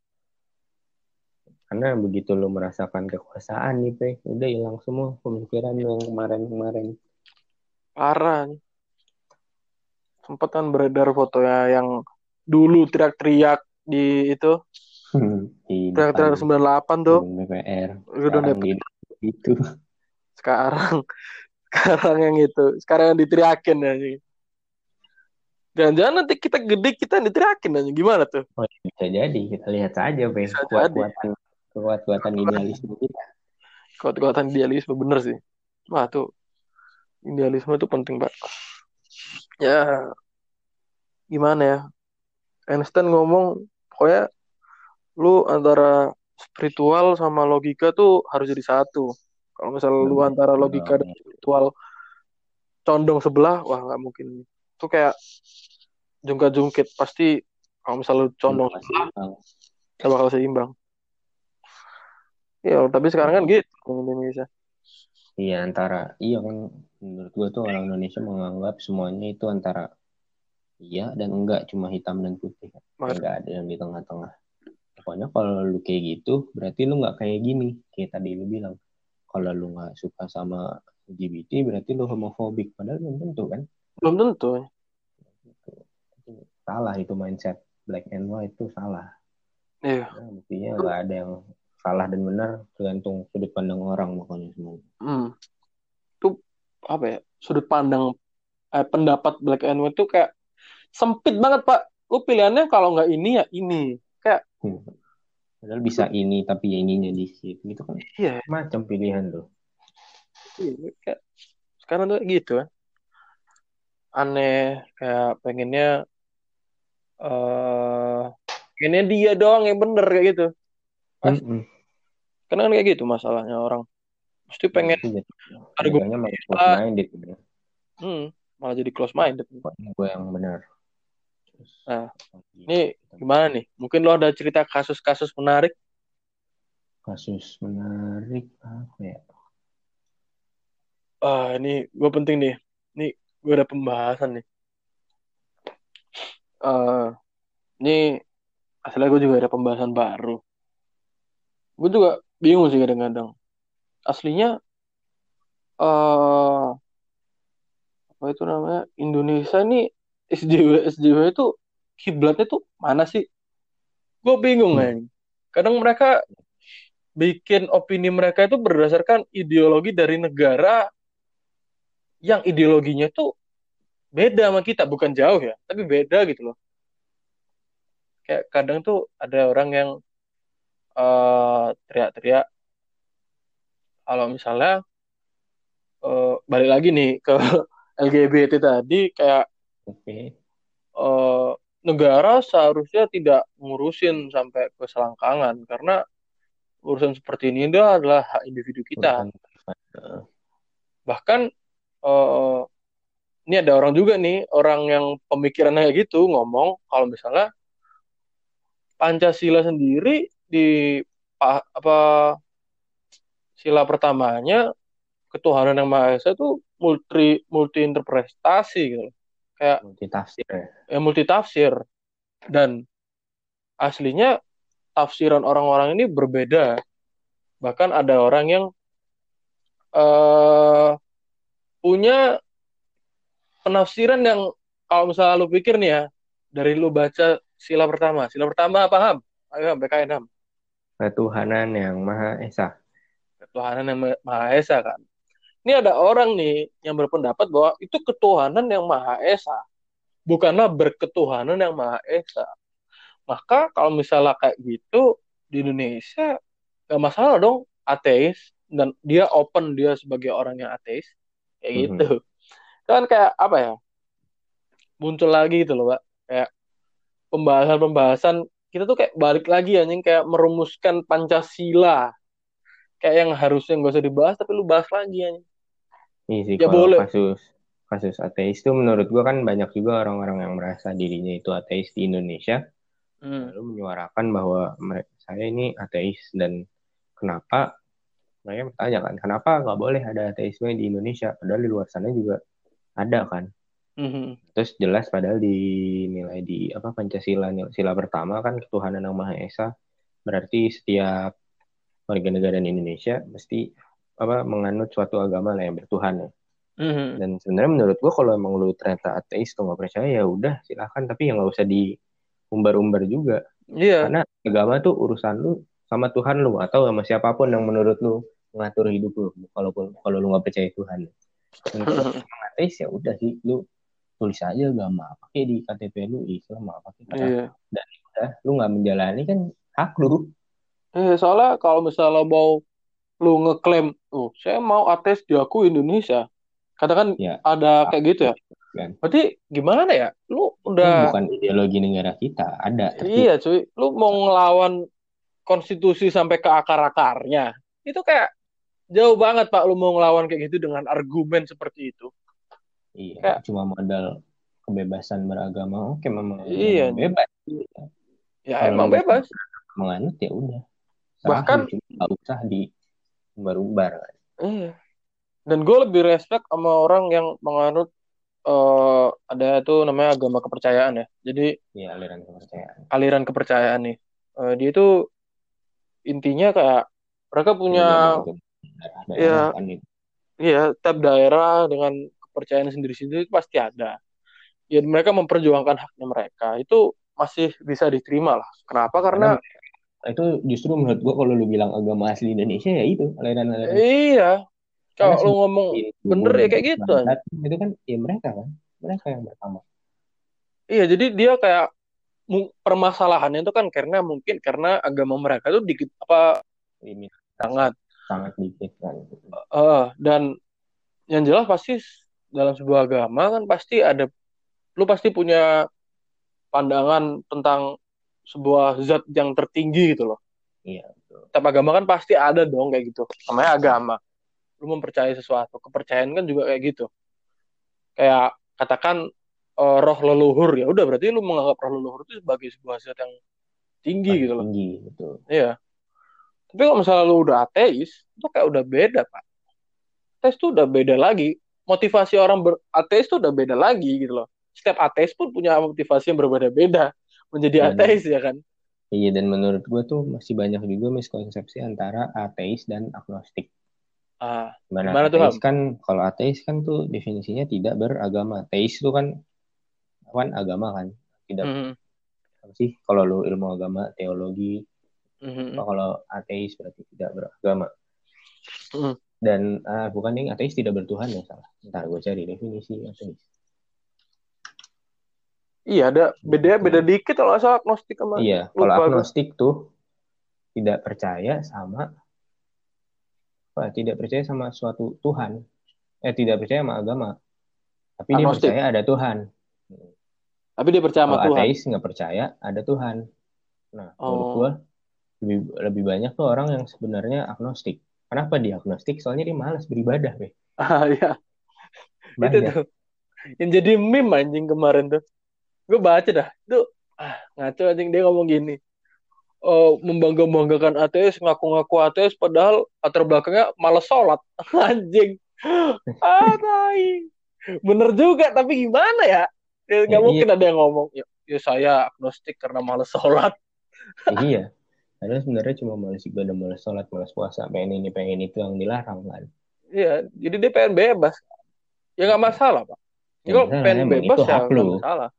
Karena begitu lo merasakan kekuasaan nih pe udah hilang semua pemikiran yang kemarin-kemarin Parah nih. Sempet kan beredar fotonya yang dulu teriak-teriak di itu. di Teriak-teriak depan 98 tuh. DPR Gedung DPR. itu Sekarang. [LAUGHS] Sekarang yang itu. Sekarang yang diteriakin aja. Jangan-jangan nanti kita gede kita yang diteriakin aja. Gimana tuh? oh, bisa jadi kita lihat saja Bisa kuat-kuatan kuat-kuatan idealisme kita Kekuatan idealisme bener sih. Wah tuh. Idealisme itu penting pak. Ya. Gimana ya. Einstein ngomong. Pokoknya. Lu antara spiritual sama logika tuh harus jadi satu. Kalau misalnya lu antara logika dan spiritual condong sebelah, wah nggak mungkin. Itu kayak jungkat-jungkit pasti kalau misalnya lu condong sebelah, gak bakal seimbang. Iya, tapi sekarang kan gitu di Indonesia. Iya antara iya kan menurut gue tuh orang Indonesia menganggap semuanya itu antara iya dan enggak cuma hitam dan putih Enggak ada yang di tengah-tengah. Pokoknya kalau lu kayak gitu berarti lu nggak kayak gini kayak tadi lu bilang. Kalau lu nggak suka sama LGBT berarti lu homofobik padahal belum tentu kan. Belum tentu. Salah itu mindset black and white itu salah. Iya. Nah, buktinya nggak ada yang salah dan benar tergantung sudut pandang orang pokoknya semua. Hmm. Itu apa ya? Sudut pandang eh, pendapat black and white itu kayak sempit banget, Pak. Lu pilihannya kalau nggak ini ya ini. Kayak Hmm. Padahal bisa ini tapi ya ininya dikit gitu kan iya, macam pilihan tuh. iya, kayak sekarang tuh gitu kan. Aneh kayak pengennya eh pengennya dia doang yang bener kayak gitu. Pas. Mm-mm. Karena kan kayak gitu masalahnya orang. Mesti pengen Itu jadi- Argumen. jadinya malah close minded gitu. hmm, malah jadi close minded. gue yang benar. Nah, Ini gimana nih? Mungkin lo ada cerita kasus-kasus menarik? kasus menarik apa ya? Ah, ini gue penting nih. Ini gue ada pembahasan nih. Eh, ini aslinya gue juga ada pembahasan baru. Gue juga bingung sih kadang-kadang. Aslinya eh apa itu namanya Indonesia nih SJW SJW itu kiblatnya tuh mana sih? Gue bingung Hmm. kan. Kadang mereka bikin opini mereka itu berdasarkan ideologi dari negara yang ideologinya tuh beda sama kita, bukan jauh ya, tapi beda gitu loh. Kayak kadang tuh ada orang yang eh, teriak-teriak kalau misalnya eh, balik lagi nih ke [LAUGHS] LGBT tadi kayak Oke. eh, negara seharusnya tidak ngurusin sampai ke selangkangan karena urusan seperti ini itu adalah hak individu kita. Urusan Bahkan eh, ini ada orang juga nih, orang yang pemikirannya kayak gitu ngomong kalau misalnya Pancasila sendiri di pa- apa sila pertamanya ketuhanan yang maha esa itu multi multi interpretasi gitu. Kayak multi tafsir ya. ya multi tafsir dan aslinya tafsiran orang-orang ini berbeda. Bahkan ada orang yang eh punya penafsiran yang kalau misalnya lu pikir nih ya dari lu baca sila pertama. Sila pertama paham ayo Ham, BKN Ham Ketuhanan yang Maha Esa. ketuhanan yang maha esa kan ini ada orang nih yang berpendapat bahwa itu ketuhanan yang maha esa bukanlah berketuhanan yang maha esa maka kalau misalnya kayak gitu di Indonesia gak masalah dong ateis dan dia open dia sebagai orang yang ateis kayak Mhm. gitu kan kayak apa ya muncul lagi gitu loh pak kayak pembahasan-pembahasan kita tuh kayak balik lagi anjing kayak merumuskan Pancasila. Kayak yang harusnya nggak usah dibahas tapi lu bahas lagi anjing. Iya sih Ya, kalau boleh. kasus kasus ateis itu menurut gua kan banyak juga orang-orang yang merasa dirinya itu ateis di Indonesia. Hmm. lalu menyuarakan bahwa mereka saya ini ateis dan kenapa? Mereka bertanya kan kenapa nggak boleh ada ateisme di Indonesia? Padahal di luar sana juga ada kan Mhm. terus jelas padahal dinilai di apa Pancasila sila pertama kan ketuhanan yang maha esa berarti setiap warga negara di Indonesia mesti apa menganut suatu agama lah yang bertuhan ya Mhm. dan sebenarnya menurut gua kalau emang lu ternyata ateis atau nggak percaya ya udah silahkan tapi ya nggak usah diumbar-umbar juga Iya. karena agama tuh urusan lu sama Tuhan lu atau sama siapa pun yang menurut lu mengatur hidup lu kalaupun kalau lu nggak percaya Tuhan [LAUGHS] dan ateis ya udah sih lu tulis aja agama apa kayak di KTP lu Islam apa kayak Iya. udah lu nggak menjalani kan hak lu Eh, soalnya kalau misalnya mau lu ngeklaim, oh saya mau ateis diakui Indonesia, katakan Ya. ada kayak gitu ya. Kan. Berarti gimana ya? Lu udah bukan ideologi negara kita ada tapi iya cuy, lu mau ngelawan konstitusi sampai ke akar-akarnya. Itu kayak jauh banget Pak lu mau ngelawan kayak gitu dengan argumen seperti itu. Iya cuma modal kebebasan beragama oke memang Iya. bebas Ya Kalau emang bebas. menganut ya udah Bahkan- cuma nggak usah di umbar-umbar kan. Iya. Dan gue lebih respect sama orang yang menganut eh ada itu namanya agama kepercayaan ya. Jadi ya aliran kepercayaan aliran kepercayaan nih. Eh, dia itu intinya kayak mereka punya Iya. kan itu. Iya, tiap daerah dengan kepercayaan sendiri-sendiri itu pasti ada. Ya mereka memperjuangkan haknya mereka. Itu masih bisa diterima lah. Kenapa? Karena, itu justru menurut gua kalau lu bilang agama asli Indonesia ya itu aliran-aliran iya, kalau Karena lu ngomong bener ya kayak gitu. Itu kan ya mereka kan mereka yang pertama Iya, jadi dia kayak permasalahannya itu kan karena mungkin karena agama mereka itu dikit apa sangat sangat dikit kan eh dan yang jelas pasti dalam sebuah agama kan pasti ada lu pasti punya pandangan tentang sebuah zat yang tertinggi gitu loh. iya betul Tiap agama kan pasti ada dong kayak gitu. Namanya agama. Lu mempercayai sesuatu. Kepercayaan kan juga kayak gitu. Kayak katakan eh, roh leluhur ya udah berarti lu menganggap roh leluhur itu sebagai sebuah zat yang tinggi Paling gitu loh. tinggi betul Iya. Tapi kalau misalnya lu udah ateis, itu kayak udah beda, Pak. Ateis tuh udah beda lagi. Motivasi orang berateis tuh udah beda lagi gitu loh. Setiap ateis pun punya motivasi yang berbeda-beda [LAUGHS] menjadi Dan- ateis ya kan. iya dan menurut gua tuh masih banyak juga miskonsepsi antara ateis dan agnostik Ah, Gimana Gimana tuh, ateis kan kalau ateis kan tuh definisinya tidak beragama teis itu kan kan agama kan tidak mhm, apa sih kalau lu ilmu agama teologi mhm. apa kalau ateis berarti tidak beragama Hmm. Dan ah, bukan yang ateis tidak bertuhan ya salah. Ntar gue cari definisi ateis Iya ada beda beda dikit kalau salah agnostik sama iya kalau agnostik tuh tidak percaya sama apa tidak percaya sama suatu Tuhan. Eh tidak percaya sama agama. Tapi dia Agnostik. percaya ada Tuhan. Tapi dia percaya sama kalau Tuhan. ateis nggak percaya ada Tuhan. Nah menurut Oh. gua lebih lebih banyak tuh orang yang sebenarnya agnostik kenapa dia agnostik soalnya dia malas beribadah weh Ah iya, itu banyak tuh. Yang jadi meme anjing kemarin tuh. Gue baca dah. Itu ah, ngaco anjing dia ngomong gini. Oh, membangga-banggakan ateis, ngaku-ngaku ateis padahal latar belakangnya malah sholat. [LAUGHS] Anjing. Ah, tai. Bener juga, tapi gimana ya? Ya, nggak Ya, mungkin ada yang ngomong, ya, ya saya agnostik karena malas sholat. iya padahal sebenarnya cuma malas ibadah malas sholat malas puasa pengen ini pengen itu yang dilarang kan Iya, jadi dia pengen bebas. Ya nggak masalah, Pak. Ya, kalau pengen bebas itu ya nggak masalah.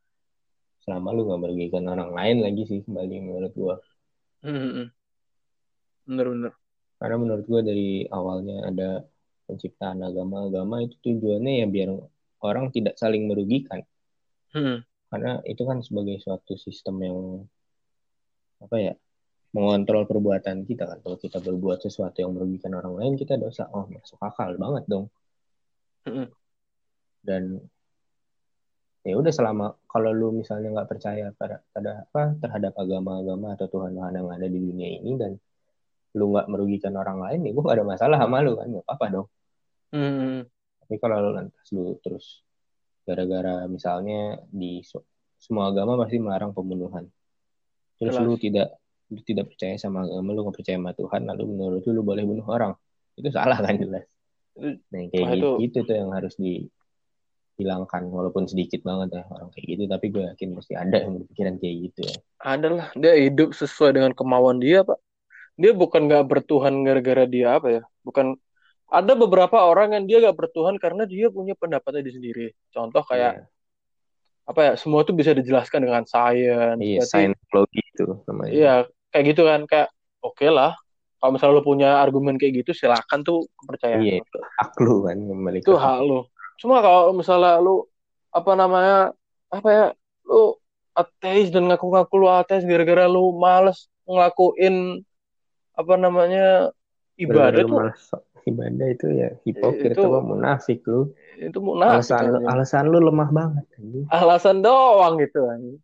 selama lu gak merugikan orang lain lagi sih kembali menurut gua Hmm, Bener-bener. karena menurut gua dari awalnya ada penciptaan agama-agama itu tujuannya ya biar orang tidak saling merugikan Hmm. karena itu kan sebagai suatu sistem yang apa ya mengontrol perbuatan kita kan. Kalau kita berbuat sesuatu yang merugikan orang lain kita dosa. Oh masuk akal banget dong. Dan ya udah selama kalau lu misalnya nggak percaya pada pada apa terhadap agama-agama atau Tuhan-Tuhan yang ada di dunia ini dan lu nggak merugikan orang lain ya gue gak ada masalah sama lu kan. Nggak apa-apa dong. Hmm. tapi kalau lu lantas lu terus gara-gara misalnya di semua agama pasti melarang pembunuhan. Terus Jelas. lu tidak lu tidak percaya sama agama lu nggak percaya sama Tuhan lalu menurut lu lu boleh bunuh orang itu salah kan jelas nah kayak Wah, gitu, itu- tuh yang harus dihilangkan walaupun sedikit banget ya orang kayak gitu tapi gue yakin pasti ada yang berpikiran kayak gitu ya Ada lah, dia hidup sesuai dengan kemauan dia, Pak. Dia bukan nggak bertuhan gara-gara dia apa ya? Bukan ada beberapa orang yang dia nggak bertuhan karena dia punya pendapatnya dia sendiri. Contoh kayak apa ya? Semua itu bisa dijelaskan dengan sains. iya scientology itu namanya Iya, kayak gitu kan, kayak oke lah. Kalau misalnya lu punya argumen kayak gitu, silakan tuh kepercayaan. Iya. lu. hak lu kan kembali Itu hak lu. Cuma kalau misalnya lu apa namanya? Apa ya? Lu ateis dan ngaku-ngaku lu ateis gara-gara lu males ngelakuin apa namanya? ibadah tuh malas ibadah itu ya hipokrit Itu- apa munafik lu itu munafik alasan lu, alasan lu lemah banget alasan doang gitu anjing.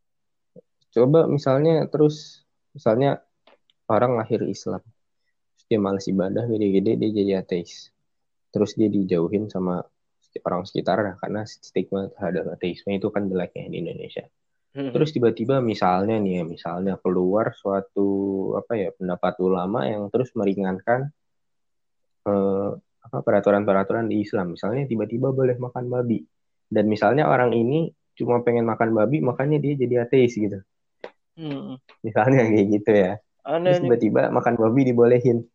coba misalnya terus misalnya orang lahir Islam terus dia malas ibadah gede-gede dia jadi ateis terus dia dijauhin sama orang sekitar karena stigma terhadap ateisme itu kan jeleknya di Indonesia Hmm. Terus tiba-tiba misalnya nih ya, misalnya keluar suatu apa ya pendapat ulama yang terus meringankan eh, apa peraturan-peraturan di Islam. Misalnya tiba-tiba boleh makan babi. Dan misalnya orang ini cuma pengen makan babi, makanya dia jadi ateis gitu. Hmm. Misalnya kayak gitu ya. Aneh Terus tiba-tiba makan babi dibolehin.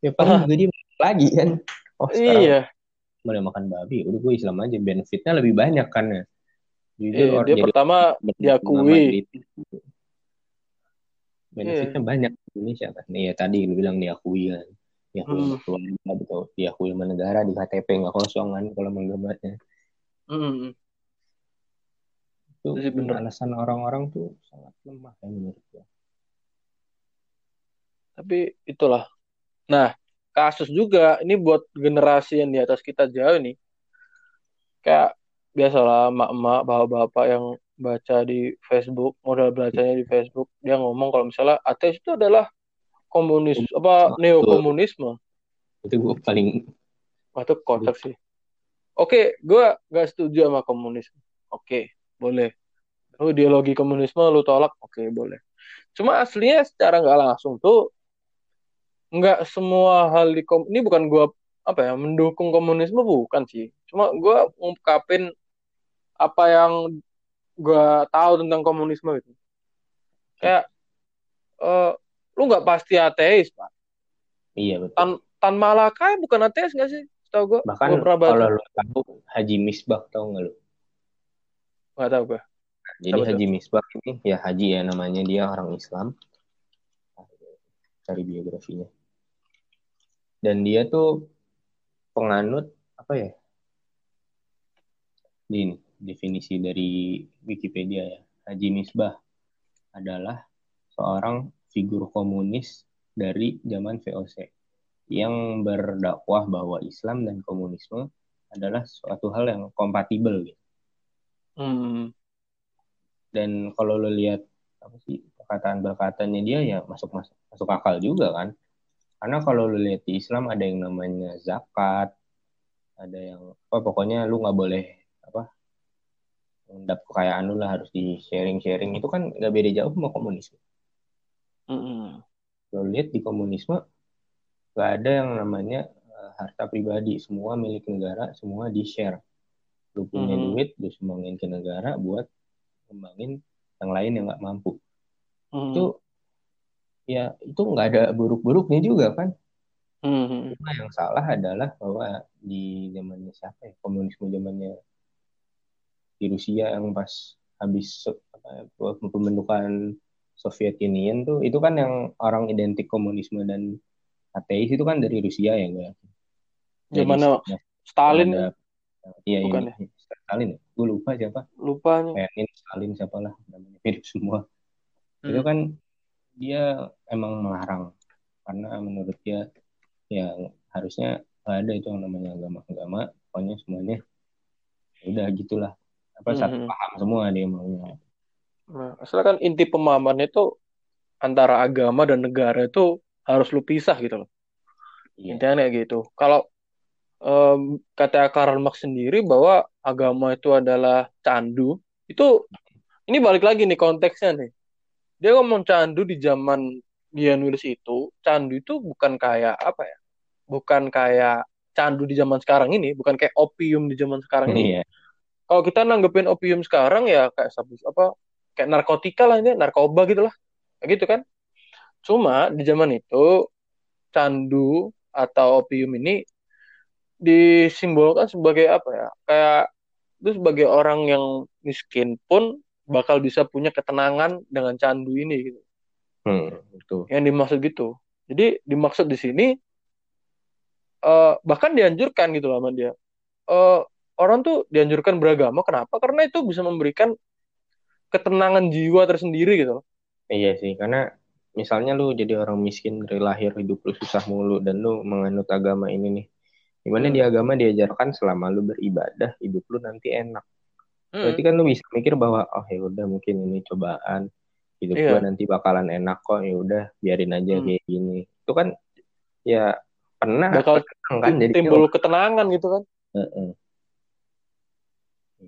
Ya paling juga dia lagi kan. Oh sekarang Iya, boleh makan babi. Udah gue Islam aja. Benefitnya lebih banyak kan ya. Jujur iya, orang dia jadi pertama diakui. Benefitnya banyak di Indonesia kan. Iya tadi lu bilang diakui kan. Diakui Hmm. keluarga gitu. Diakui sama negara di KTP nggak kosong kan kalau menggambarnya. Hmm. Itu sih bener. alasan orang-orang tuh sangat lemah ya menurut gue. Tapi itulah. Nah, kasus juga ini buat generasi yang di atas kita jauh nih. Kayak biasalah emak-emak, bapak-bapak yang baca di Facebook, modal bacanya di Facebook, dia ngomong kalau misalnya ateis itu adalah komunis apa neokomunisme. Itu gue paling Wah, itu kocak sih. Oke, gue gak setuju sama komunisme. Oke, boleh. Lu ideologi komunisme lu tolak, oke boleh. Cuma aslinya secara nggak langsung tuh nggak semua hal di kom ini bukan gua apa ya mendukung komunisme bukan sih. Cuma gua ngungkapin apa yang gua tahu tentang komunisme gitu. Kayak eh, lu nggak pasti ateis, Pak. iya betul. Tan Tan Malaka bukan ateis nggak sih? Tahu gua. Bahkan gua kalau lu tahu Haji Misbah tahu nggak lu? Nggak tahu gua. Jadi? Haji Misbah ini ya Haji ya namanya dia orang Islam. Cari biografinya. Dan dia tuh penganut apa ya? Ini definisi dari Wikipedia ya. Haji Misbah adalah seorang figur komunis dari zaman VOC yang berdakwah bahwa Islam dan komunisme adalah suatu hal yang kompatibel gitu. Hmm. dan kalau lo lihat apa sih perkataan-perkataannya dia ya masuk masuk masuk akal juga kan. Karena kalau lo lihat di Islam ada yang namanya zakat ada yang apa pokoknya lu nggak boleh apa mendap kekayaan lu lah harus di sharing sharing itu kan nggak beda jauh sama komunisme. Hmm. lo lihat di komunisme nggak ada yang namanya eh, harta pribadi. Semua milik negara semua di share lu punya Mhm. duit lu sumbangin ke negara buat ngembangin yang lain yang nggak mampu Hmm. itu ya itu nggak ada buruk-buruknya juga kan Hmm. cuma yang salah adalah bahwa di zamannya siapa ya komunisme zamannya di Rusia yang pas habis apa, pembentukan Soviet Union tuh itu kan yang orang identik komunisme dan ateis itu kan dari Rusia ya gue Zamannya Stalin ada iya Bukan ini Stalin. Ya gue lupa siapa. Lupanya. kayak ini Stalin siapalah namanya. [LAUGHS] Mirip semua. Hmm. itu kan dia emang melarang. Karena menurut dia ya harusnya ada itu yang namanya agama-agama. Pokoknya semuanya ya udah gitulah. Apa satu Mhm. paham semua dia maunya. Nah, asalnya kan inti pemahamannya itu antara agama dan negara itu harus lu pisah gitu loh. iya. Intinya kayak gitu. Kalau em, kata Karl Marx sendiri bahwa agama itu adalah candu, itu ini balik lagi nih konteksnya nih. Dia ngomong candu di zaman dia nulis itu, candu itu bukan kayak apa ya? Bukan kayak candu di zaman sekarang ini, bukan kayak opium di zaman sekarang ini. iya Kalau kita nanggepin opium sekarang ya kayak sabu apa kayak narkotika lah ini, narkoba gitu lah. Gitu kan. Cuma di zaman itu candu atau opium ini disimbolkan sebagai apa ya? Kayak itu sebagai orang yang miskin pun bakal bisa punya ketenangan dengan candu ini gitu. hmm, itu Yang dimaksud gitu. Jadi dimaksud di sini eh, bahkan dianjurkan gitu lah dia. Eh, orang tuh dianjurkan beragama kenapa? Karena itu bisa memberikan ketenangan jiwa tersendiri gitu. iya sih karena misalnya lu jadi orang miskin dari lahir hidup lu susah mulu dan lu menganut agama ini nih gimana Hmm. di agama diajarkan selama lu beribadah hidup lu nanti enak Hmm. Berarti kan lu bisa mikir bahwa oh ya udah mungkin ini cobaan hidup Iya. gua nanti bakalan enak kok ya udah biarin aja Hmm. kayak gini. Itu kan ya pernah Bakal tenang kan jadi timbul ketenangan gitu kan. Heeh.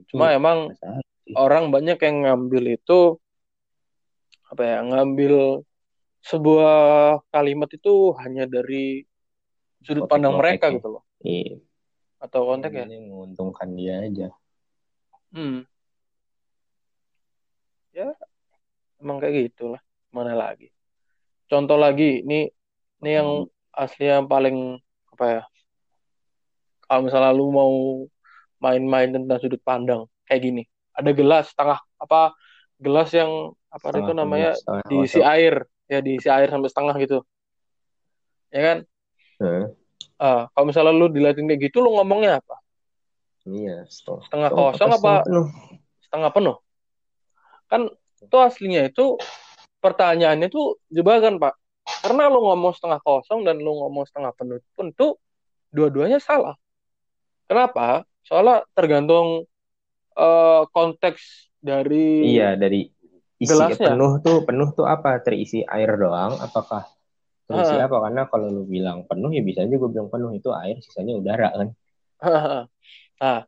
Cuma Itu emang masalah. orang banyak yang ngambil itu apa ya ngambil sebuah kalimat itu hanya dari sudut pandang mereka gitu loh Iya. atau konteks ya? Ini menguntungkan dia aja. hmm. ya emang kayak gitulah. Mana lagi? Contoh lagi ini ini yang asli yang paling apa ya kalau misalnya lu mau main-main tentang sudut pandang kayak gini. Ada gelas setengah apa gelas yang apa Setengah itu namanya setengah diisi air. Ya diisi air sampai setengah gitu. Ya kan? Heeh. Ah, kalau misalnya lu diliatin kayak gitu lu ngomongnya apa Iya, setengah, Setengah kosong apa? setengah penuh? setengah penuh kan itu aslinya itu pertanyaannya itu jebakan pak karena lu ngomong setengah kosong dan lu ngomong setengah penuh pun tuh dua-duanya salah kenapa soalnya tergantung eh, konteks dari Iya, dari isi Gelasnya. penuh tuh penuh tuh apa? Terisi air doang? Apakah terisi Ah. apa? Karena kalau lu bilang penuh ya bisa aja gue bilang penuh itu air, sisanya udara kan?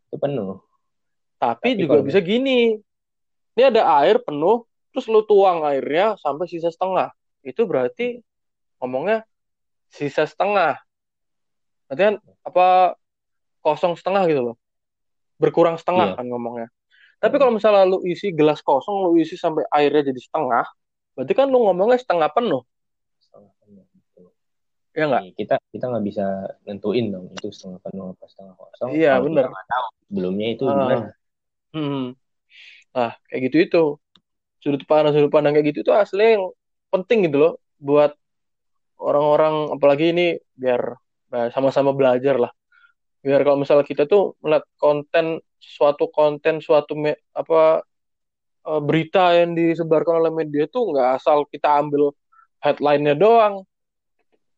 Itu penuh. tapi Tapi juga kalau- bisa gini ini ada air penuh terus lu tuang airnya sampai sisa setengah itu berarti ngomongnya sisa setengah berarti kan apa kosong setengah gitu loh berkurang setengah Iya. kan ngomongnya tapi kalau misalnya lu isi gelas kosong lu isi sampai airnya jadi setengah berarti kan lu ngomongnya setengah penuh. Ya nggak Nih, kita kita nggak bisa nentuin dong itu setengah penuh apa setengah kosong. Iya, nggak tahu sebelumnya itu Ah. gimana. Hmm. Nah, kayak gitu itu. Sudut pandang sudut pandang kayak gitu itu asli yang penting gitu loh buat orang-orang apalagi ini biar nah, sama-sama belajar lah. Biar kalau misalnya kita tuh melihat konten suatu konten suatu me- apa eh, berita yang disebarkan oleh media tuh nggak asal kita ambil headline-nya doang.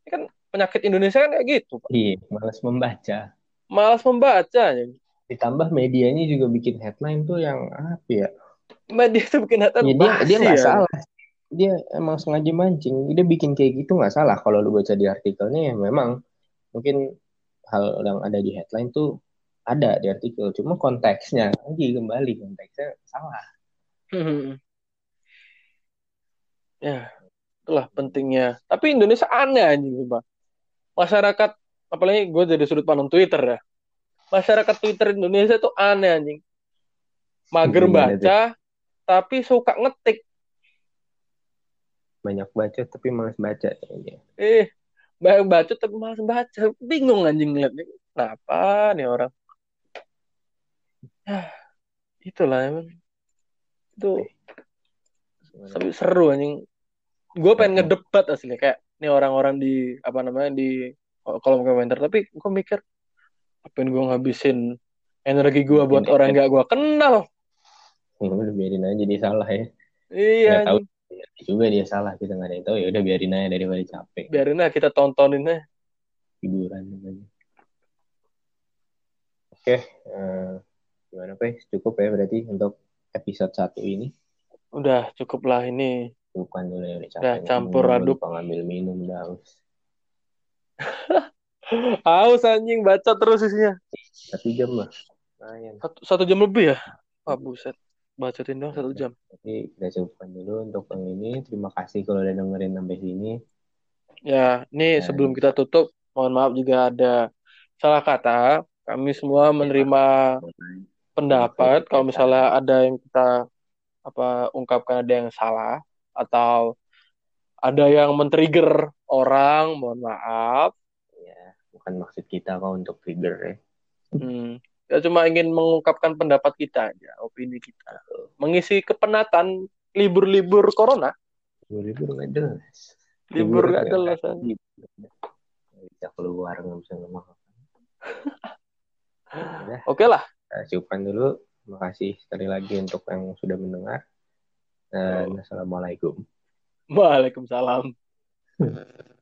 Ini kan penyakit Indonesia kan kayak gitu, Pak. Iya, malas membaca. Malas membaca ya. Ditambah medianya juga bikin headline tuh yang apa ya? Media tuh bikin headline Ya, dia dia nggak ya. salah. Dia emang sengaja mancing. Dia bikin kayak gitu nggak salah. Kalau lu baca di artikelnya ya memang mungkin hal yang ada di headline tuh ada di artikel. Cuma konteksnya lagi kembali konteksnya salah. Hmm. Ya, itulah pentingnya. Tapi Indonesia aneh anjing, Pak. Masyarakat, apalagi gue dari sudut pandang Twitter ya. Masyarakat Twitter Indonesia tuh aneh anjing. Mager Gimana baca, tapi suka ngetik. Banyak baca tapi malas baca. Ya. Eh, banyak baca tapi malas baca. Bingung anjing ngeliatnya. Kenapa nih orang? Ya, itulah emang. Itu tapi seru anjing. Gue pengen ngedebat asli kayak nih orang-orang di apa namanya di kolom komentar tapi gue mikir apain gue ngabisin energi gue buat orang nggak gue kenal. Ya udah biarin aja dia salah ya. Iya, tahu. juga dia salah kita nggak ada yang tahu ya udah biarin aja daripada capek biarin aja kita tontonin aja. hiburan aja. Oke, eh, gimana Pe? Cukup ya berarti untuk episode satu ini. Udah cukup lah ini. Bukan dulu ya udah capek. Campur Ngomong, aduk. lupa ngambil minum udah haus. Haus [LAUGHS] anjing baca terus isinya. Satu jam lah. Lumayan. Satu, satu jam lebih ya? Wah buset. Bacotin dong satu jam. Jadi kita cukupkan dulu untuk yang ini. Terima kasih kalau udah dengerin sampai sini. Ya, ini Dan- sebelum kita tutup, mohon maaf juga ada salah kata. Kami semua menerima pendapat. Kalau misalnya ada yang kita apa ungkapkan ada yang salah atau ada yang men-trigger orang, mohon maaf. Ya, bukan maksud kita kok untuk trigger ya. Hmm. Ya cuma ingin mengungkapkan pendapat kita aja, opini kita. Mengisi kepenatan libur-libur corona, Libur nggak jelas. libur Libur gak nggak jelas. bisa keluar nggak bisa ngomong. [LAUGHS] Oke lah. cukupkan dulu. Terima kasih sekali lagi untuk yang sudah mendengar. Dan Oh. assalamualaikum. Waalaikumsalam. [LAUGHS]